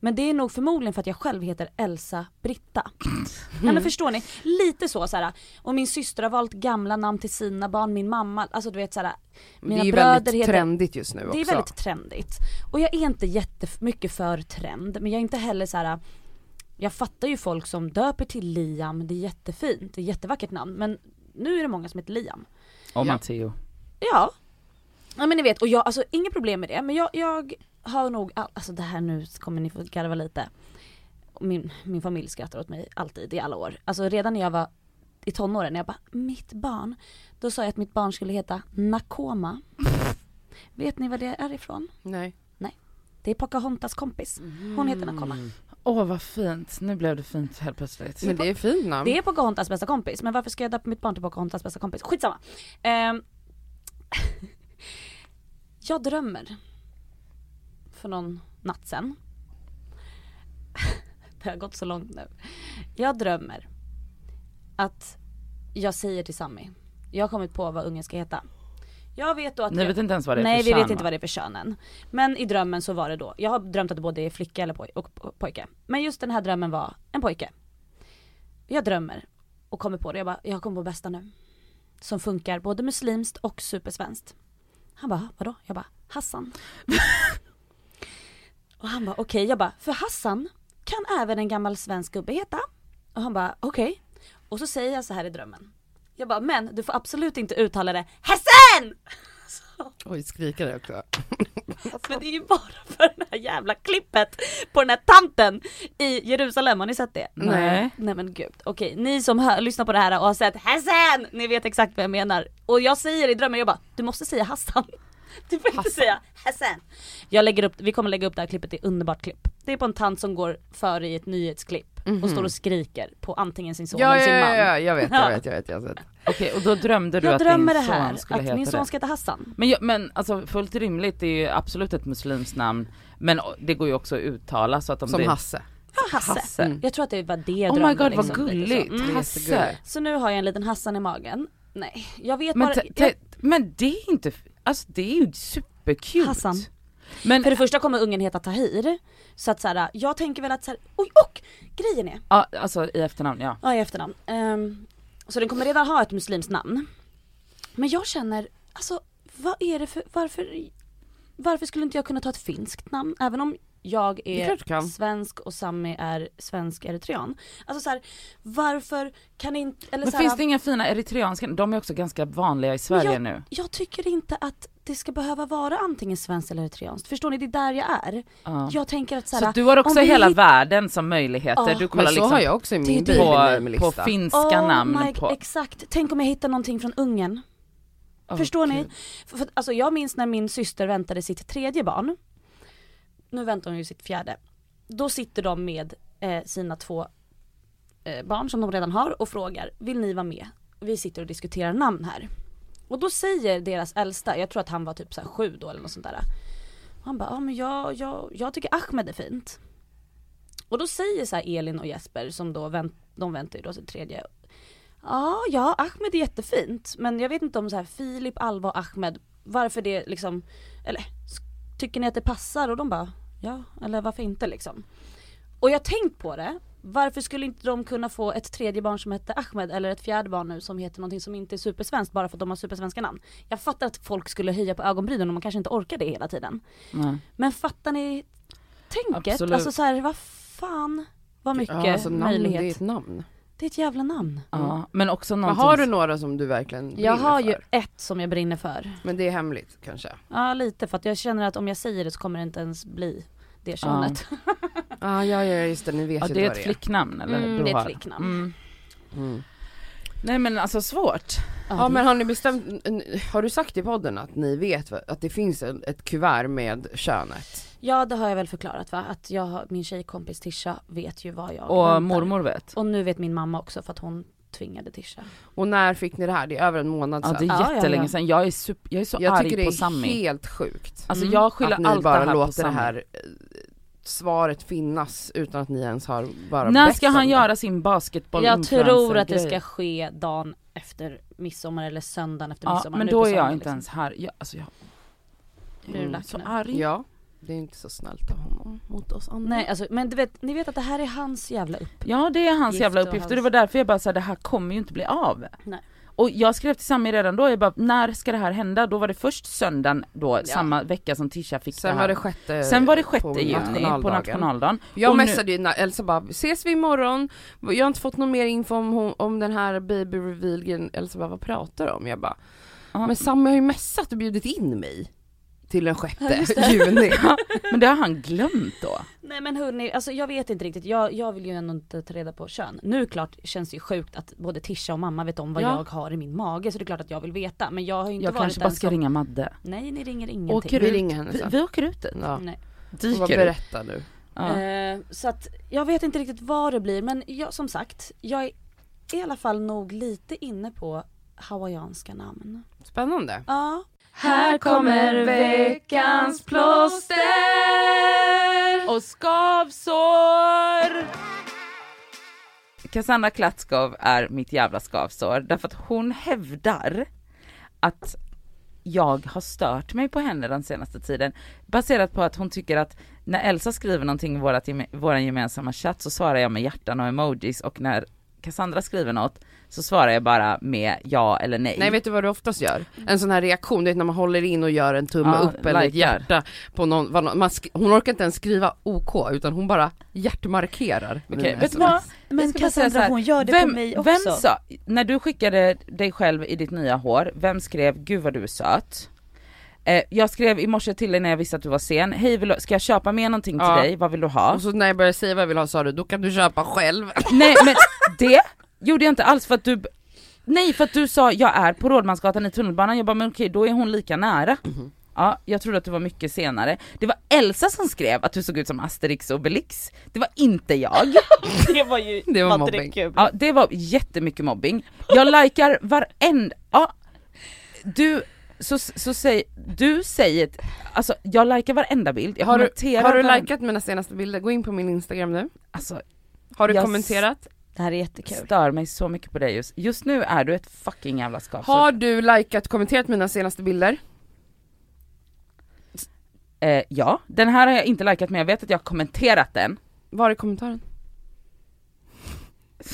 Men det är nog förmodligen för att jag själv heter Elsa Britta. [LAUGHS] Nej men förstår ni? Lite så så här. och min syster har valt gamla namn till sina barn, min mamma, alltså du vet så här. Men Mina det är bröder väldigt trendigt just nu också. det är väldigt trendigt. Och jag är inte jättemycket för trend, men jag är inte heller så här. Jag fattar ju folk som döper till Liam, det är jättefint, det är jättevackert namn, men nu är det många som heter Liam. Och Ja. Matteo. Ja. Ja men ni vet, och jag, alltså inga problem med det, men jag, jag har nog, all, alltså det här nu kommer ni få garva lite. Min, min familj skrattar åt mig alltid i alla år. Alltså redan när jag var i tonåren, när jag bara, mitt barn. Då sa jag att mitt barn skulle heta Nakoma. Vet ni vad det är ifrån? Nej. Det är Pocahontas kompis. Hon heter Nakoma. Åh vad fint, nu blev det fint helt plötsligt. Men det är fint namn. Det är Pocahontas bästa kompis, men varför ska jag döpa mitt barn till Pocahontas bästa kompis? Skitsamma. Ehm, [LAUGHS] jag drömmer för någon natt sen. [LAUGHS] Det har gått så långt nu. Jag drömmer att jag säger till Sammy, jag har kommit på vad ungen ska heta. Jag vet då att Ni jag- vet inte ens vad det är Nej för vi kön, vet inte va? vad det är för kön än. Men i drömmen så var det då, jag har drömt att det både är flicka eller poj- och po- pojke. Men just den här drömmen var en pojke. Jag drömmer och kommer på det, jag bara, jag kommer på bästa nu. Som funkar både muslimskt och supersvenskt. Han bara, vadå? Jag bara, Hassan. [LAUGHS] och han bara, okej, jag bara, för Hassan kan även en gammal svensk gubbe heta. Och han bara, okej. Och så säger jag så här i drömmen. Jag bara, men du får absolut inte uttala det Hassan! [LAUGHS] Oj, skrika det också. Men det är ju bara för det här jävla klippet på den här tanten i Jerusalem, har ni sett det? Nej. Nej men gud, okej ni som hör, lyssnar på det här och har sett Hassan, ni vet exakt vad jag menar. Och jag säger i drömmen, jag bara, du måste säga Hassan. [LAUGHS] Du får inte Hassan. säga Hassan. Jag lägger upp, vi kommer lägga upp det här klippet, det är underbart klipp. Det är på en tant som går före i ett nyhetsklipp och står och skriker på antingen sin son Mhm. Ja, eller ja, sin ja, man. ja, jag vet, Ja. jag vet, jag vet, jag sett. [LAUGHS] Okej och då drömde du Jag att drömmer din det här, son skulle att heta min son det? ska heta Hassan. Men, jag, men alltså fullt rimligt, det är ju absolut ett muslimskt namn. Men det går ju också att uttala så att om Som det Hasse. Ja, Hasse. Hasse. Mm. Jag tror att det var det jag Oh my drömde god vad liksom, så. gulligt, Mm. Hasse. Så nu har jag en liten Hassan i magen. Nej, jag vet Men, bara... jag, men det är inte, alltså det är ju supercute. Hassan. Men, för det första kommer ungen heta Tahir. Så att såhär, jag tänker väl att såhär, oj och grejen är, ja alltså i efternamn ja. ja i efternamn. Ehm, så den kommer redan ha ett muslimskt namn. Men jag känner, alltså vad är det för, varför, varför skulle inte jag kunna ta ett finskt namn? Även om jag är svensk och Sami är svensk eritrean. Alltså såhär, varför kan inte, eller Men så här, finns det inga fina eritreanska, de är också ganska vanliga i Sverige jag, nu. Jag tycker inte att det ska behöva vara antingen svenskt eller eritreanskt. Förstår ni? Det är där jag är. Ja. Jag tänker att Så såhär, du har också vi hela världen som möjligheter, Ja. du kollar Men så liksom har jag också i min det. på, baby på finska oh namn my, på... Exakt, tänk om jag hittar någonting från Ungern. Åh, Förstår ni? gud. För, för, alltså jag minns när min syster väntade sitt tredje barn. Nu väntar hon ju sitt fjärde. Då sitter de med eh, sina två eh, barn som de redan har och frågar, vill ni vara med? Vi sitter och diskuterar namn här. Och då säger deras äldsta, jag tror att han var typ så här sju då eller något sånt där. Han bara, ja men jag, jag, jag tycker Ahmed är fint. Och då säger så här Elin och Jesper som då vänt, de väntar ju då sitt tredje. Ja, ja Ahmed är jättefint men jag vet inte om så här Filip, Alva och Ahmed, varför det liksom, eller tycker ni att det passar? Och de bara, ja eller varför inte liksom. Och jag har tänkt på det Varför skulle inte de kunna få ett tredje barn som heter Ahmed eller ett fjärde barn nu som heter någonting som inte är supersvenskt bara för att de har supersvenska namn? Jag fattar att folk skulle höja på ögonbrynen och man kanske inte orkar det hela tiden. Nej. Men fattar ni tänket? Absolut. Alltså så här, vad fan vad mycket Ja, alltså namn, möjlighet. det är ett namn. Det är ett jävla namn. Ja, men också Men någonting har du några som du verkligen brinner Jag har för? ju ett som jag brinner för. Men det är hemligt kanske? Ja lite för att jag känner att om jag säger det så kommer det inte ens bli det könet. Ah, ja, ja just det, ni vet Ja ju det är vad ett flicknamn eller? Mm, det är ett flicknamn. Mm. Mm. Nej men alltså svårt. Ja men har ni bestämt, har du sagt i podden att ni vet att det finns ett kuvert med könet? Ja det har jag väl förklarat va, att jag, min tjejkompis Tisha vet ju vad jag Och väntar. mormor vet. Och nu vet min mamma också för att hon tvingade Tisha. Och när fick ni det här? Det är över en månad Ja sedan. det är Ja, ja, jättelänge ja. sedan, jag är, super, jag är så jag arg tycker det på är helt sjukt. Alltså Mm. jag skyller att ni allt bara det här på låter det här svaret finnas utan att ni ens har bara När ska han det. göra sin basketboll Jag tror att det ska ske dagen efter midsommar eller söndagen efter Ja midsommar. men nu då är jag söndag, inte liksom. ens här, jag, alltså jag Blir du Mm. lack så nu? arg. Ja, det är inte så snällt av honom mot oss andra. Nej alltså men du vet, ni vet att det här är hans jävla upp. Ja det är hans Gift jävla och uppgift och hans- det var därför jag bara sa det här kommer ju inte bli av. Nej. Och jag skrev till Sami redan då, jag bara när ska det här hända? Då var det först söndagen då, samma vecka som Tisha fick Sen det här. var det sjätte Sen var det på sjätte juni på nationaldagen. nationaldagen. Jag Och messade ju Elsa bara, ses vi imorgon? Jag har inte fått någon mer info om, hon- om den här baby reveal Elsa bara, vad pratar du om? Jag bara, Ja. men Sammy har ju messat och bjudit in mig till den Ja, sjätte det. juni. [LAUGHS] Men det har han glömt då. Nej men hörni, alltså jag vet inte riktigt, jag, jag vill ju ändå inte ta reda på kön. Nu klart känns det ju sjukt att både Tisha och mamma vet om vad Ja. jag har i min mage så det är klart att jag vill veta men jag har ju inte Jag varit kanske den bara ska som... ringa Madde. Nej ni ringer ingenting. Åker Vi ringer henne Vi, vi åker ut dit. Ja. Nej. Dyker ut. berätta nu. Ja. Eh, så att jag vet inte riktigt vad det blir men jag, som sagt, jag är i alla fall nog lite inne på hawaiianska namn. Spännande. Ja. Här kommer veckans plåster och skavsår. Cassandra Klatskov är mitt jävla skavsår därför att hon hävdar att jag har stört mig på henne den senaste tiden baserat på att hon tycker att när Elsa skriver någonting i vårat, våran gemensamma chatt så svarar jag med hjärtan och emojis och när Cassandra skriver något så svarar jag bara med ja eller nej. Nej vet du vad du oftast gör? En sån här reaktion, det är när man håller in och gör en tumme Ja, upp eller ett hjärta på någon, man sk- hon orkar inte ens skriva OK utan hon bara hjärtmarkerar. Mina vet du vad? Men Cassandra här, hon gör det vem, på mig också. Vem sa, när du skickade dig själv i ditt nya hår, vem skrev 'Gud vad du är söt' eh, Jag skrev i morse till dig när jag visste att du var sen, hej vill du, ska jag köpa med någonting till Ja. dig, vad vill du ha? Och så när jag började säga vad jag vill ha sa du, då kan du köpa själv. [LAUGHS] Nej men det gjorde jag inte alls för att du Nej för att du sa jag är på Rådmansgatan i tunnelbanan, jag bara men okej då är hon lika nära. Mhm. Ja, jag trodde att du var mycket senare. Det var Elsa som skrev att du såg ut som Asterix och Obelix. Det var inte jag. [LAUGHS] det var ju [LAUGHS] Det var mobbing. kul. Ja det var jättemycket mobbing. Jag likar varenda, ja, du, så, så säg, du säger, alltså jag likar varenda bild, jag Har du, har du likat mina senaste bilder? Gå in på min instagram nu. Alltså Har du Jag kommenterat? Det här är jättekul. stör mig så mycket på dig just, just nu är du ett fucking jävla skavsår. Har du likat, kommenterat mina senaste bilder? Eh, ja, den här har jag inte likat men jag vet att jag har kommenterat den. Var är kommentaren? [LAUGHS]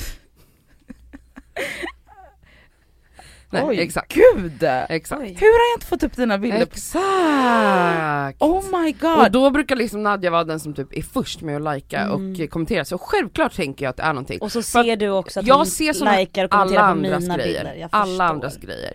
Nej, Oj, exakt. Gud! Exakt. Oj. Hur har jag inte fått upp dina bilder? på- Exakt! Oh my Och god! då brukar liksom Nadja vara den som typ är först med att lajka Mm. och kommentera, så självklart tänker jag att det är någonting. Och så ser du också att jag hon ser såna likar och alla kommenterar på andras mina grejer, bilder. Jag alla förstår. andras grejer.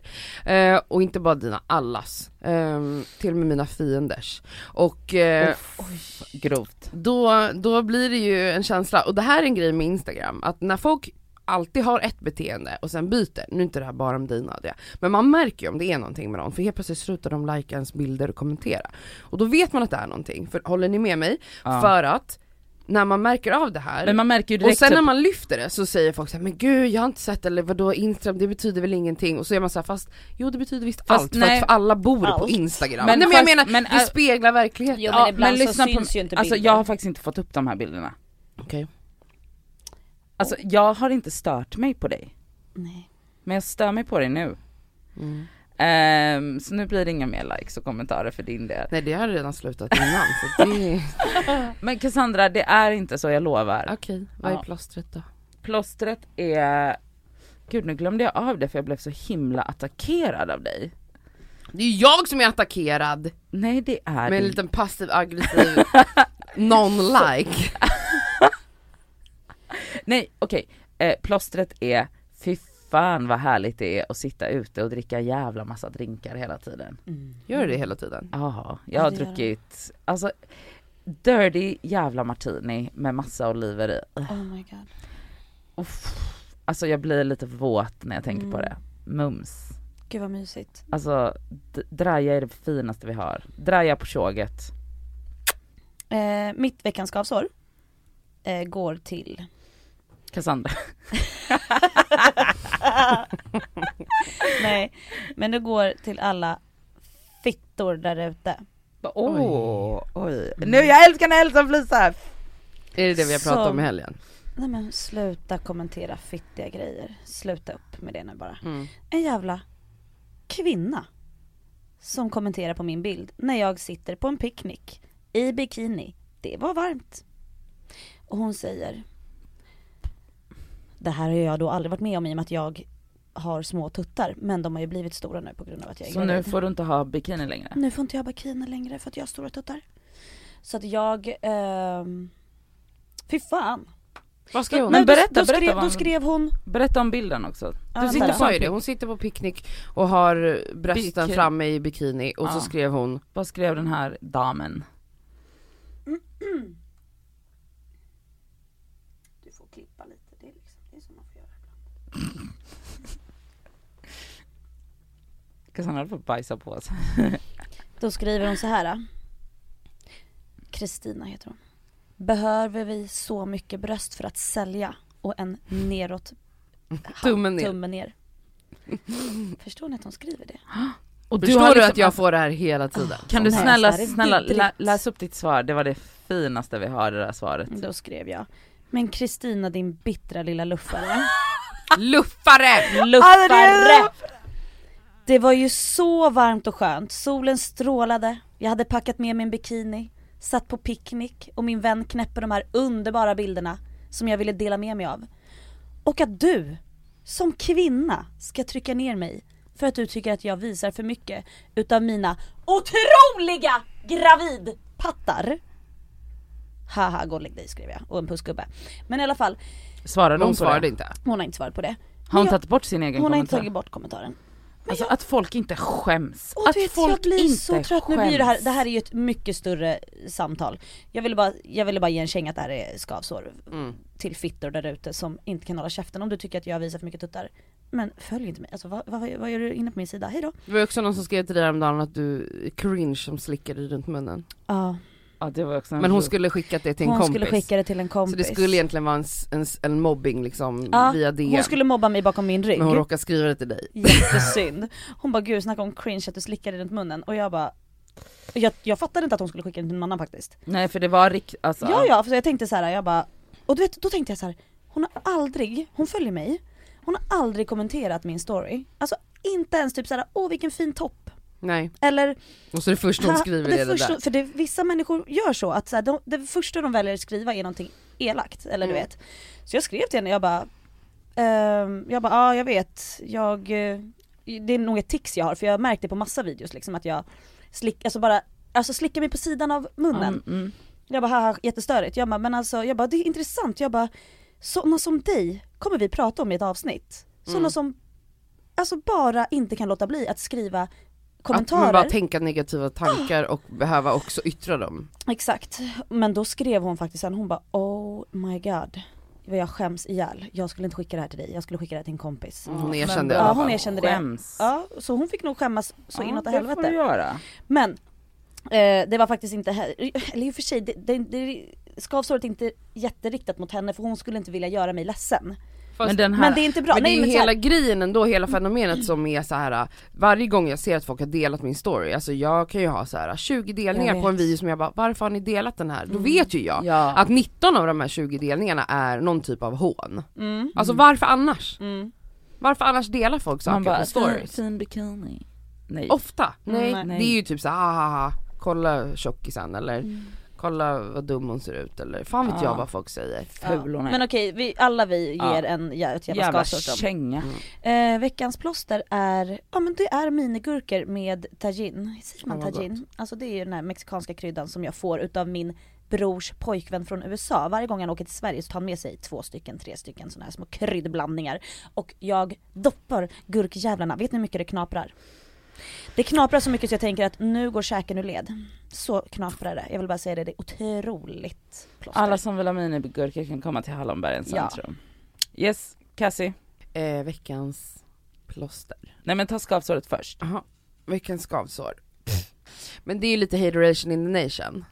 Eh, och inte bara dina, allas. Ehm, till och med mina fienders. Och eh, Uff, grovt. då, då blir det ju en känsla, och det här är en grej med instagram, att när folk alltid har ett beteende och sen byter, nu är inte det här bara om dig Nadia, men man märker ju om det är någonting med dem, för helt plötsligt slutar de lajka ens bilder och kommentera. Och då vet man att det är någonting, för håller ni med mig? Ja. För att när man märker av det här, Men man märker ju och direkt sen när typ- man lyfter det så säger folk såhär, men gud jag har inte sett eller vadå Instagram, det betyder väl ingenting? Och så är man såhär, fast jo det betyder visst Fast allt, för nej. att för alla bor på Allt. Instagram. Men Men, nej, men jag menar, men det speglar verkligheten. Jo, men ibland så lyssna syns ju inte Alltså jag har faktiskt inte fått upp de här bilderna. Okej. Alltså jag har inte stört mig på dig, Nej. men jag stör mig på dig nu. Mm. Ehm, så nu blir det inga mer likes och kommentarer för din del. Nej det har redan slutat innan så det [LAUGHS] Men Cassandra, det är inte så jag lovar. Okej, vad är Ja. plåstret då? Plåstret är... Gud nu glömde jag av det för jag blev så himla attackerad av dig. Det är jag som är attackerad Nej det är med en liten passiv aggressiv [LAUGHS] non-like. [LAUGHS] Nej okej, eh, plåstret är fy fan vad härligt det är att sitta ute och dricka jävla massa drinkar hela tiden. Gör du det hela tiden? Jaha, jag Ja, har det gör druckit, alltså dirty jävla martini med massa oliver i. Oh my god. Uff. Alltså jag blir lite våt när jag tänker på Mm. det. Mums. Gud vad mysigt. Alltså draja är det finaste vi har. Draja på tjoget. Eh, mitt veckans skavsår eh, går till Cassandra. [LAUGHS] Nej, men det går till alla fittor där ute. Åh, oj. Nu jag älskar när Elsa flisar! Är det det vi har pratat Så- om i helgen? Nej men sluta kommentera fittiga grejer. Sluta upp med det nu bara. Mm. En jävla kvinna som kommenterar på min bild när jag sitter på en picknick i bikini. Det var varmt. Och hon säger Det här har jag då aldrig varit med om i och med att jag har små tuttar men de har ju blivit stora nu på grund av att jag är Så nu gravid. får du inte ha bikini längre? Nu får inte jag ha bikini längre för att jag har stora tuttar. Så att jag, ehm, fy fan. Vad skrev hon? Men Nej, berätta, då, då, berätta skrev, då hon- skrev hon, Berätta om bilden också. Ja, Du sitter, sa ju det, hon sitter på picknick och har brösten Bikini. framme i bikini och så Ja. skrev hon Vad skrev den här damen? Du [CLEARS THROAT] får klippa lite, det är, liksom, det är som man får göra ibland. Cassandra höll på att bajsa på sig. Då skriver hon så här. Kristina heter hon. Behöver vi så mycket bröst för att sälja och en neråt Tummen ner. tummen ner. Förstår ni att hon skriver det? Och Förstår har du liksom- att jag får det här hela tiden? Kan du snälla, snälla lä, läs upp ditt svar, det var det finaste vi har det där svaret. Då skrev jag. Men Kristina din bittra lilla luffare. Luffare! Luffare! Det var ju så varmt och skönt, solen strålade, jag hade packat med min bikini, satt på picknick och min vän knäpper de här underbara bilderna som jag ville dela med mig av. Och att du, som kvinna, ska trycka ner mig för att du tycker att jag visar för mycket utav mina otroliga gravidpattar. Haha, gå och lägg dig skrev jag och en pussgubbe. Men i alla fall, Svarade hon, Hon på svarade det? inte. hon har inte svarat på det. Har hon jag- tagit bort sin egen Hon har kommentar? inte tagit bort kommentaren. Men Alltså jag- att folk inte skäms. Och att vet, folk jag blir inte så trött, skäms. nu blir det här, det här är ju ett mycket större samtal. Jag ville bara, jag ville bara ge en känga att det här är skavsår Mm. till fittor där ute som inte kan hålla käften om du tycker att jag visar för mycket tuttar. Men följ inte mig, alltså vad, vad, vad gör du inne på min sida? Hejdå! Det var också någon som skrev till dig häromdagen att du är cringe som slickar dig runt munnen. Ja, Ja det var också en Men hon sjuk- skulle skickat det till en hon kompis. skulle skicka det till en så kompis. det skulle egentligen vara en, en, en mobbing liksom ja, via DM. Hon skulle mobba mig bakom min rygg. Men hon råkade skriva det till dig. Jättesynd. Hon bara gud snacka om cringe att du slickar dig runt munnen och jag bara jag, jag fattade inte att hon skulle skicka det till någon annan faktiskt. Nej för det var rikt, alltså. Ja ja, för jag tänkte så här, jag bara, och du vet, då tänkte jag så här, hon har aldrig, hon följer mig, hon har aldrig kommenterat min story. Alltså inte ens typ såhär, åh vilken fin topp. Nej, Eller, och så det första hon skriver det, är det första, där. för det, vissa människor gör så att så här, de, det första de väljer att skriva är någonting elakt, eller du Mm. vet. Så jag skrev till henne, jag bara, ehm, jag bara, ja jag vet, jag, eh, det är nog ett tics jag har för jag har märkt det på massa videos liksom att jag slick, alltså bara, alltså slickar mig på sidan av munnen. Mm, mm. Jag bara haha jättestörigt, jag bara men alltså, jag bara det är intressant, jag bara sådana som dig kommer vi prata om i ett avsnitt. Sådana Mm. som alltså bara inte kan låta bli att skriva Att kommentarer. man bara tänka negativa tankar och behöva också yttra dem. Exakt, men då skrev hon faktiskt sen, hon bara oh my god. Jag skäms ihjäl, jag skulle inte skicka det här till dig, jag skulle skicka det här till en kompis. Mm, Hon erkände alla Ja hon erkände det. Skäms. Ja, så hon fick nog skämmas så inåt ja, i det får du helvete. göra. Men, eh, det var faktiskt inte, eller i och för sig, det, det, det, skavsåret är inte jätteriktat mot henne för hon skulle inte vilja göra mig ledsen. Fast- Men den här, Men det är inte bra, Men det är nej men hela här, grejen ändå, hela fenomenet som är så här. varje gång jag ser att folk har delat min story, alltså jag kan ju ha så här 20 delningar på en video som jag bara, varför har ni delat den här? Då Mm. vet ju jag ja. att 19 av de här 20 delningarna är någon typ av hån. mm, Alltså varför annars? mm. Varför annars delar folk saker bara, på stories? fin bikini. Nej. Ofta? Nej, Nej. det är ju typ så ah, ah, ah, kolla tjockisen eller Mm. Kolla vad dum hon ser ut eller fan vet Ja. jag vad folk säger. Ful hon är. Men okej, vi, alla vi Ja. ger en jä- ett jävla Jävla skavsår känga. Eh, veckans plåster är, ja men det är minigurkor med tajin. Säger man vad tajin? Alltså det är ju den här mexikanska kryddan som jag får utav min brors pojkvän från USA. Varje gång han åker till Sverige så tar han med sig två stycken, tre stycken sådana här små kryddblandningar. Och jag doppar gurkjävlarna, vet ni hur mycket det knaprar? Det knaprar så mycket så jag tänker att nu går käken ur led. Så knaprar det. Jag vill bara säga det, det är otroligt plåster. Alla som vill ha minigurkor kan komma till Hallonbergens Ja. centrum. Yes, Cassie. Eh, veckans plåster. Nej men ta skavsåret först. Jaha, veckans skavsår. Men det är ju lite hateration in the nation.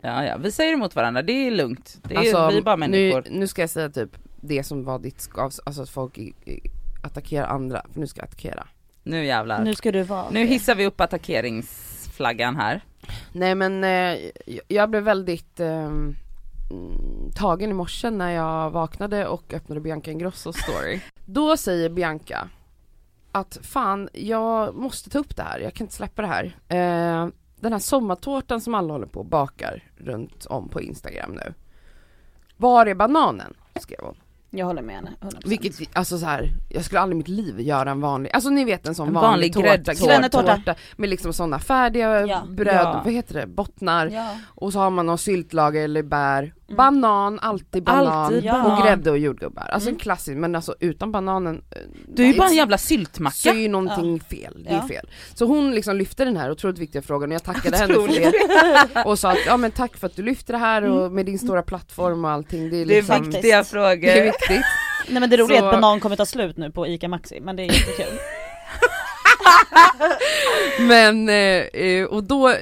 Ja ja, vi säger emot varandra, det är lugnt. Det är, Alltså, vi är bara människor. Nu, nu ska jag säga typ det som var ditt skavsår, alltså att folk attackerar andra, för nu ska jag attackera. Nu jävlar. Nu Nu, ska du vara det. hissar vi upp attackeringsflaggan här. Nej men eh, jag- blev väldigt eh, tagen i morse när jag vaknade och öppnade Bianca Ingrossos story. [LAUGHS] Då säger Bianca att fan, jag måste ta upp det här, jag kan inte släppa det här. Eh, den här sommartårtan som alla håller på och bakar runt om på Instagram nu. Var är bananen? skrev hon. Jag håller med henne, 100%. Vilket, alltså så här, jag skulle aldrig i mitt liv göra en vanlig, alltså ni vet en sån En vanlig, vanlig tårta, gräddtårta. med liksom sådana färdiga Ja. bröd, Ja. vad heter det, bottnar Ja. och så har man någon syltlager eller bär, banan, alltid banan Alltid Ja. och banan. grädde och jordgubbar. Alltså Mm. en klassisk, men alltså utan bananen, eh, Du är ju bara en jävla så syltmacka. är ju någonting fel, det är Ja. fel. Så hon liksom lyfte den här otroligt viktiga frågan och jag tackade henne för det och sa att ja men tack för att du lyfter det här och med din stora plattform och allting, det är Det är liksom, viktiga frågor. det är viktigt. Nej men det roliga är att banan kommer ta slut nu på ICA Maxi, men det är jättekul. Men, eh, eh, och då,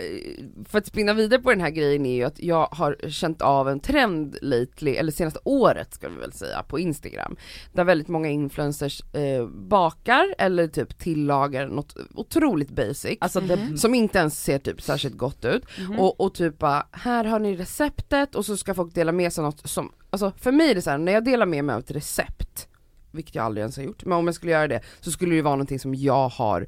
för att spinna vidare på den här grejen är ju att jag har känt av en trend lately, eller senaste året ska vi väl säga, på Instagram. Där väldigt många influencers eh, bakar eller typ tillagar något otroligt basic. Alltså det, Mhm. som inte ens ser typ särskilt gott ut Mhm. och, och typ bara, här har ni receptet och så ska folk dela med sig något som, alltså för mig är det så här, när jag delar med mig av ett recept, vilket jag aldrig ens har gjort, men om jag skulle göra det så skulle det vara någonting som jag har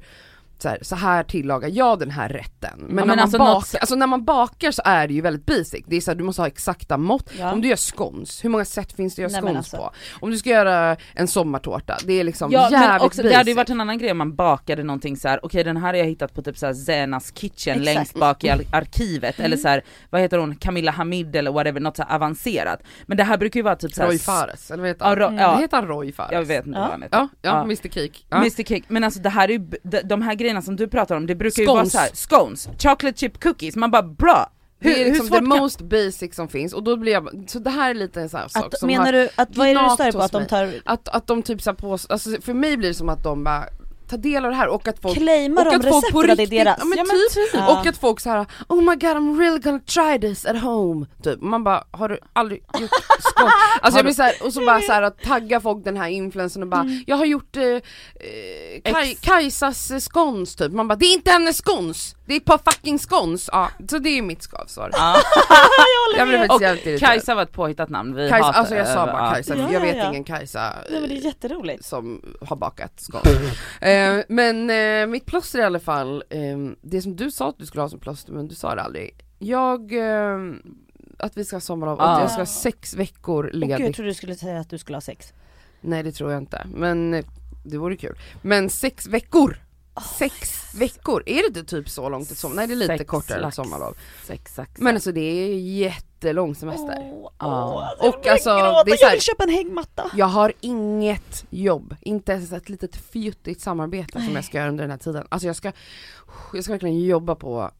så här, så här tillagar jag den här rätten. Men, Ja, när, men man alltså bakar, något- alltså när man bakar så är det ju väldigt basic, det är så här, du måste ha exakta mått. Ja. Om du gör scones, hur många sätt finns det att göra Nej, scones alltså. på? Om du ska göra en sommartårta, det är liksom Ja men jävligt också, basic. det hade ju varit en annan grej om man bakade någonting så här. okej den här har jag hittat på typ så här Zenas kitchen Exakt. längst bak i ar- arkivet eller så här, vad heter hon, Camilla Hamid eller whatever, något så avancerat. Men det här brukar ju vara typ så Roy Fares, eller vad heter Ja, han? Ro- Mm. ja. Heter han Roy Fares? Jag vet inte Ja. vad han heter. Ja, ja, Ja. Mr Cake. Ja. Mr Cake, men alltså det här är ju, de, de här grejerna som du pratar om, det brukar ju vara Scones. så här, scones, chocolate chip cookies, man bara bra! Hur, det är liksom the kan... most basic som finns och då blir jag, så det här är lite en sån här sak Att, som menar har, du, att, vad är det du stör på? Att de tar, att, att de typ så här på, alltså för mig blir det som att de bara tar del av det här och att folk claimar och de att folk på recepten att det är riktigt, deras? ja men Ja, men typ, Ja. och att folk så här, oh my god I'm really gonna try this at home, typ. Man bara, har du aldrig gjort skål? [LAUGHS] Alltså jag blir så här, och så bara så här att [LAUGHS] tagga folk den här influeern och bara, Mm. jag har gjort eh, eh, Kaj, Kajsas eh, scones typ, man bara, det är inte hennes scones, det är på fucking scones, ja, så det är mitt skavsår. Ja. [LAUGHS] Jag blev Och faktiskt jävligt irriterad. Kajsa var ett påhittat namn, vi Kajsa, hatar, alltså jag sa bara. Kajsa, Ja, jag ja, vet ja. ingen Kajsa Nej men det är eh, jätteroligt. som har bakat skål. Eh, men eh, mitt plåster i alla fall, eh, det som du sa att du skulle ha som plåster men du sa det aldrig. Jag, eh, att vi ska ha sommarlov, Ah. att jag ska ha sex veckor Och gud, jag ledigt. trodde du skulle säga att du skulle ha sex. Nej det tror jag inte, men eh, det vore kul. Men sex veckor! Sex veckor, är det inte typ så långt ett sommarlov? Nej det är lite Sex kortare lax. sommarlov. Sex saxar. Men alltså det är jättelång semester. Åh, Ja. åh, Och jag alltså, gråta, det är så jag här- vill köpa en hängmatta. Jag har inget jobb, inte ens ett litet fjuttigt samarbete som Nej. jag ska göra under den här tiden. Alltså jag ska, jag ska verkligen jobba på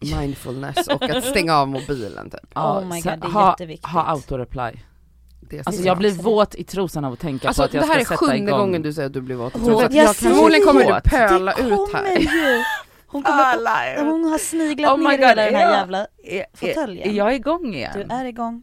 mindfulness och att stänga av mobilen typ. ja, Oh my God, det är ha, jätteviktigt. ha autoreply. Alltså så. jag blir våt i trosan av att tänka Alltså på att jag det här är ska sätta sjunde igång. gången du säger att du blir våt i trosan. jag Jag Förmodligen kommer du pöla ut här. ju! Hon, kommer, Alla hon har sniglat Oh ner God, hela den här jävla fåtöljen. är jag igång igen? Du är igång.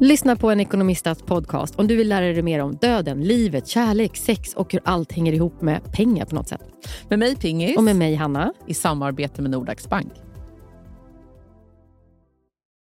Lyssna på en ekonomistats podcast om du vill lära dig mer om döden, livet, kärlek, sex och hur allt hänger ihop med pengar på något sätt. Med mig Pingis. Och med mig Hanna. I samarbete med Nordax Bank.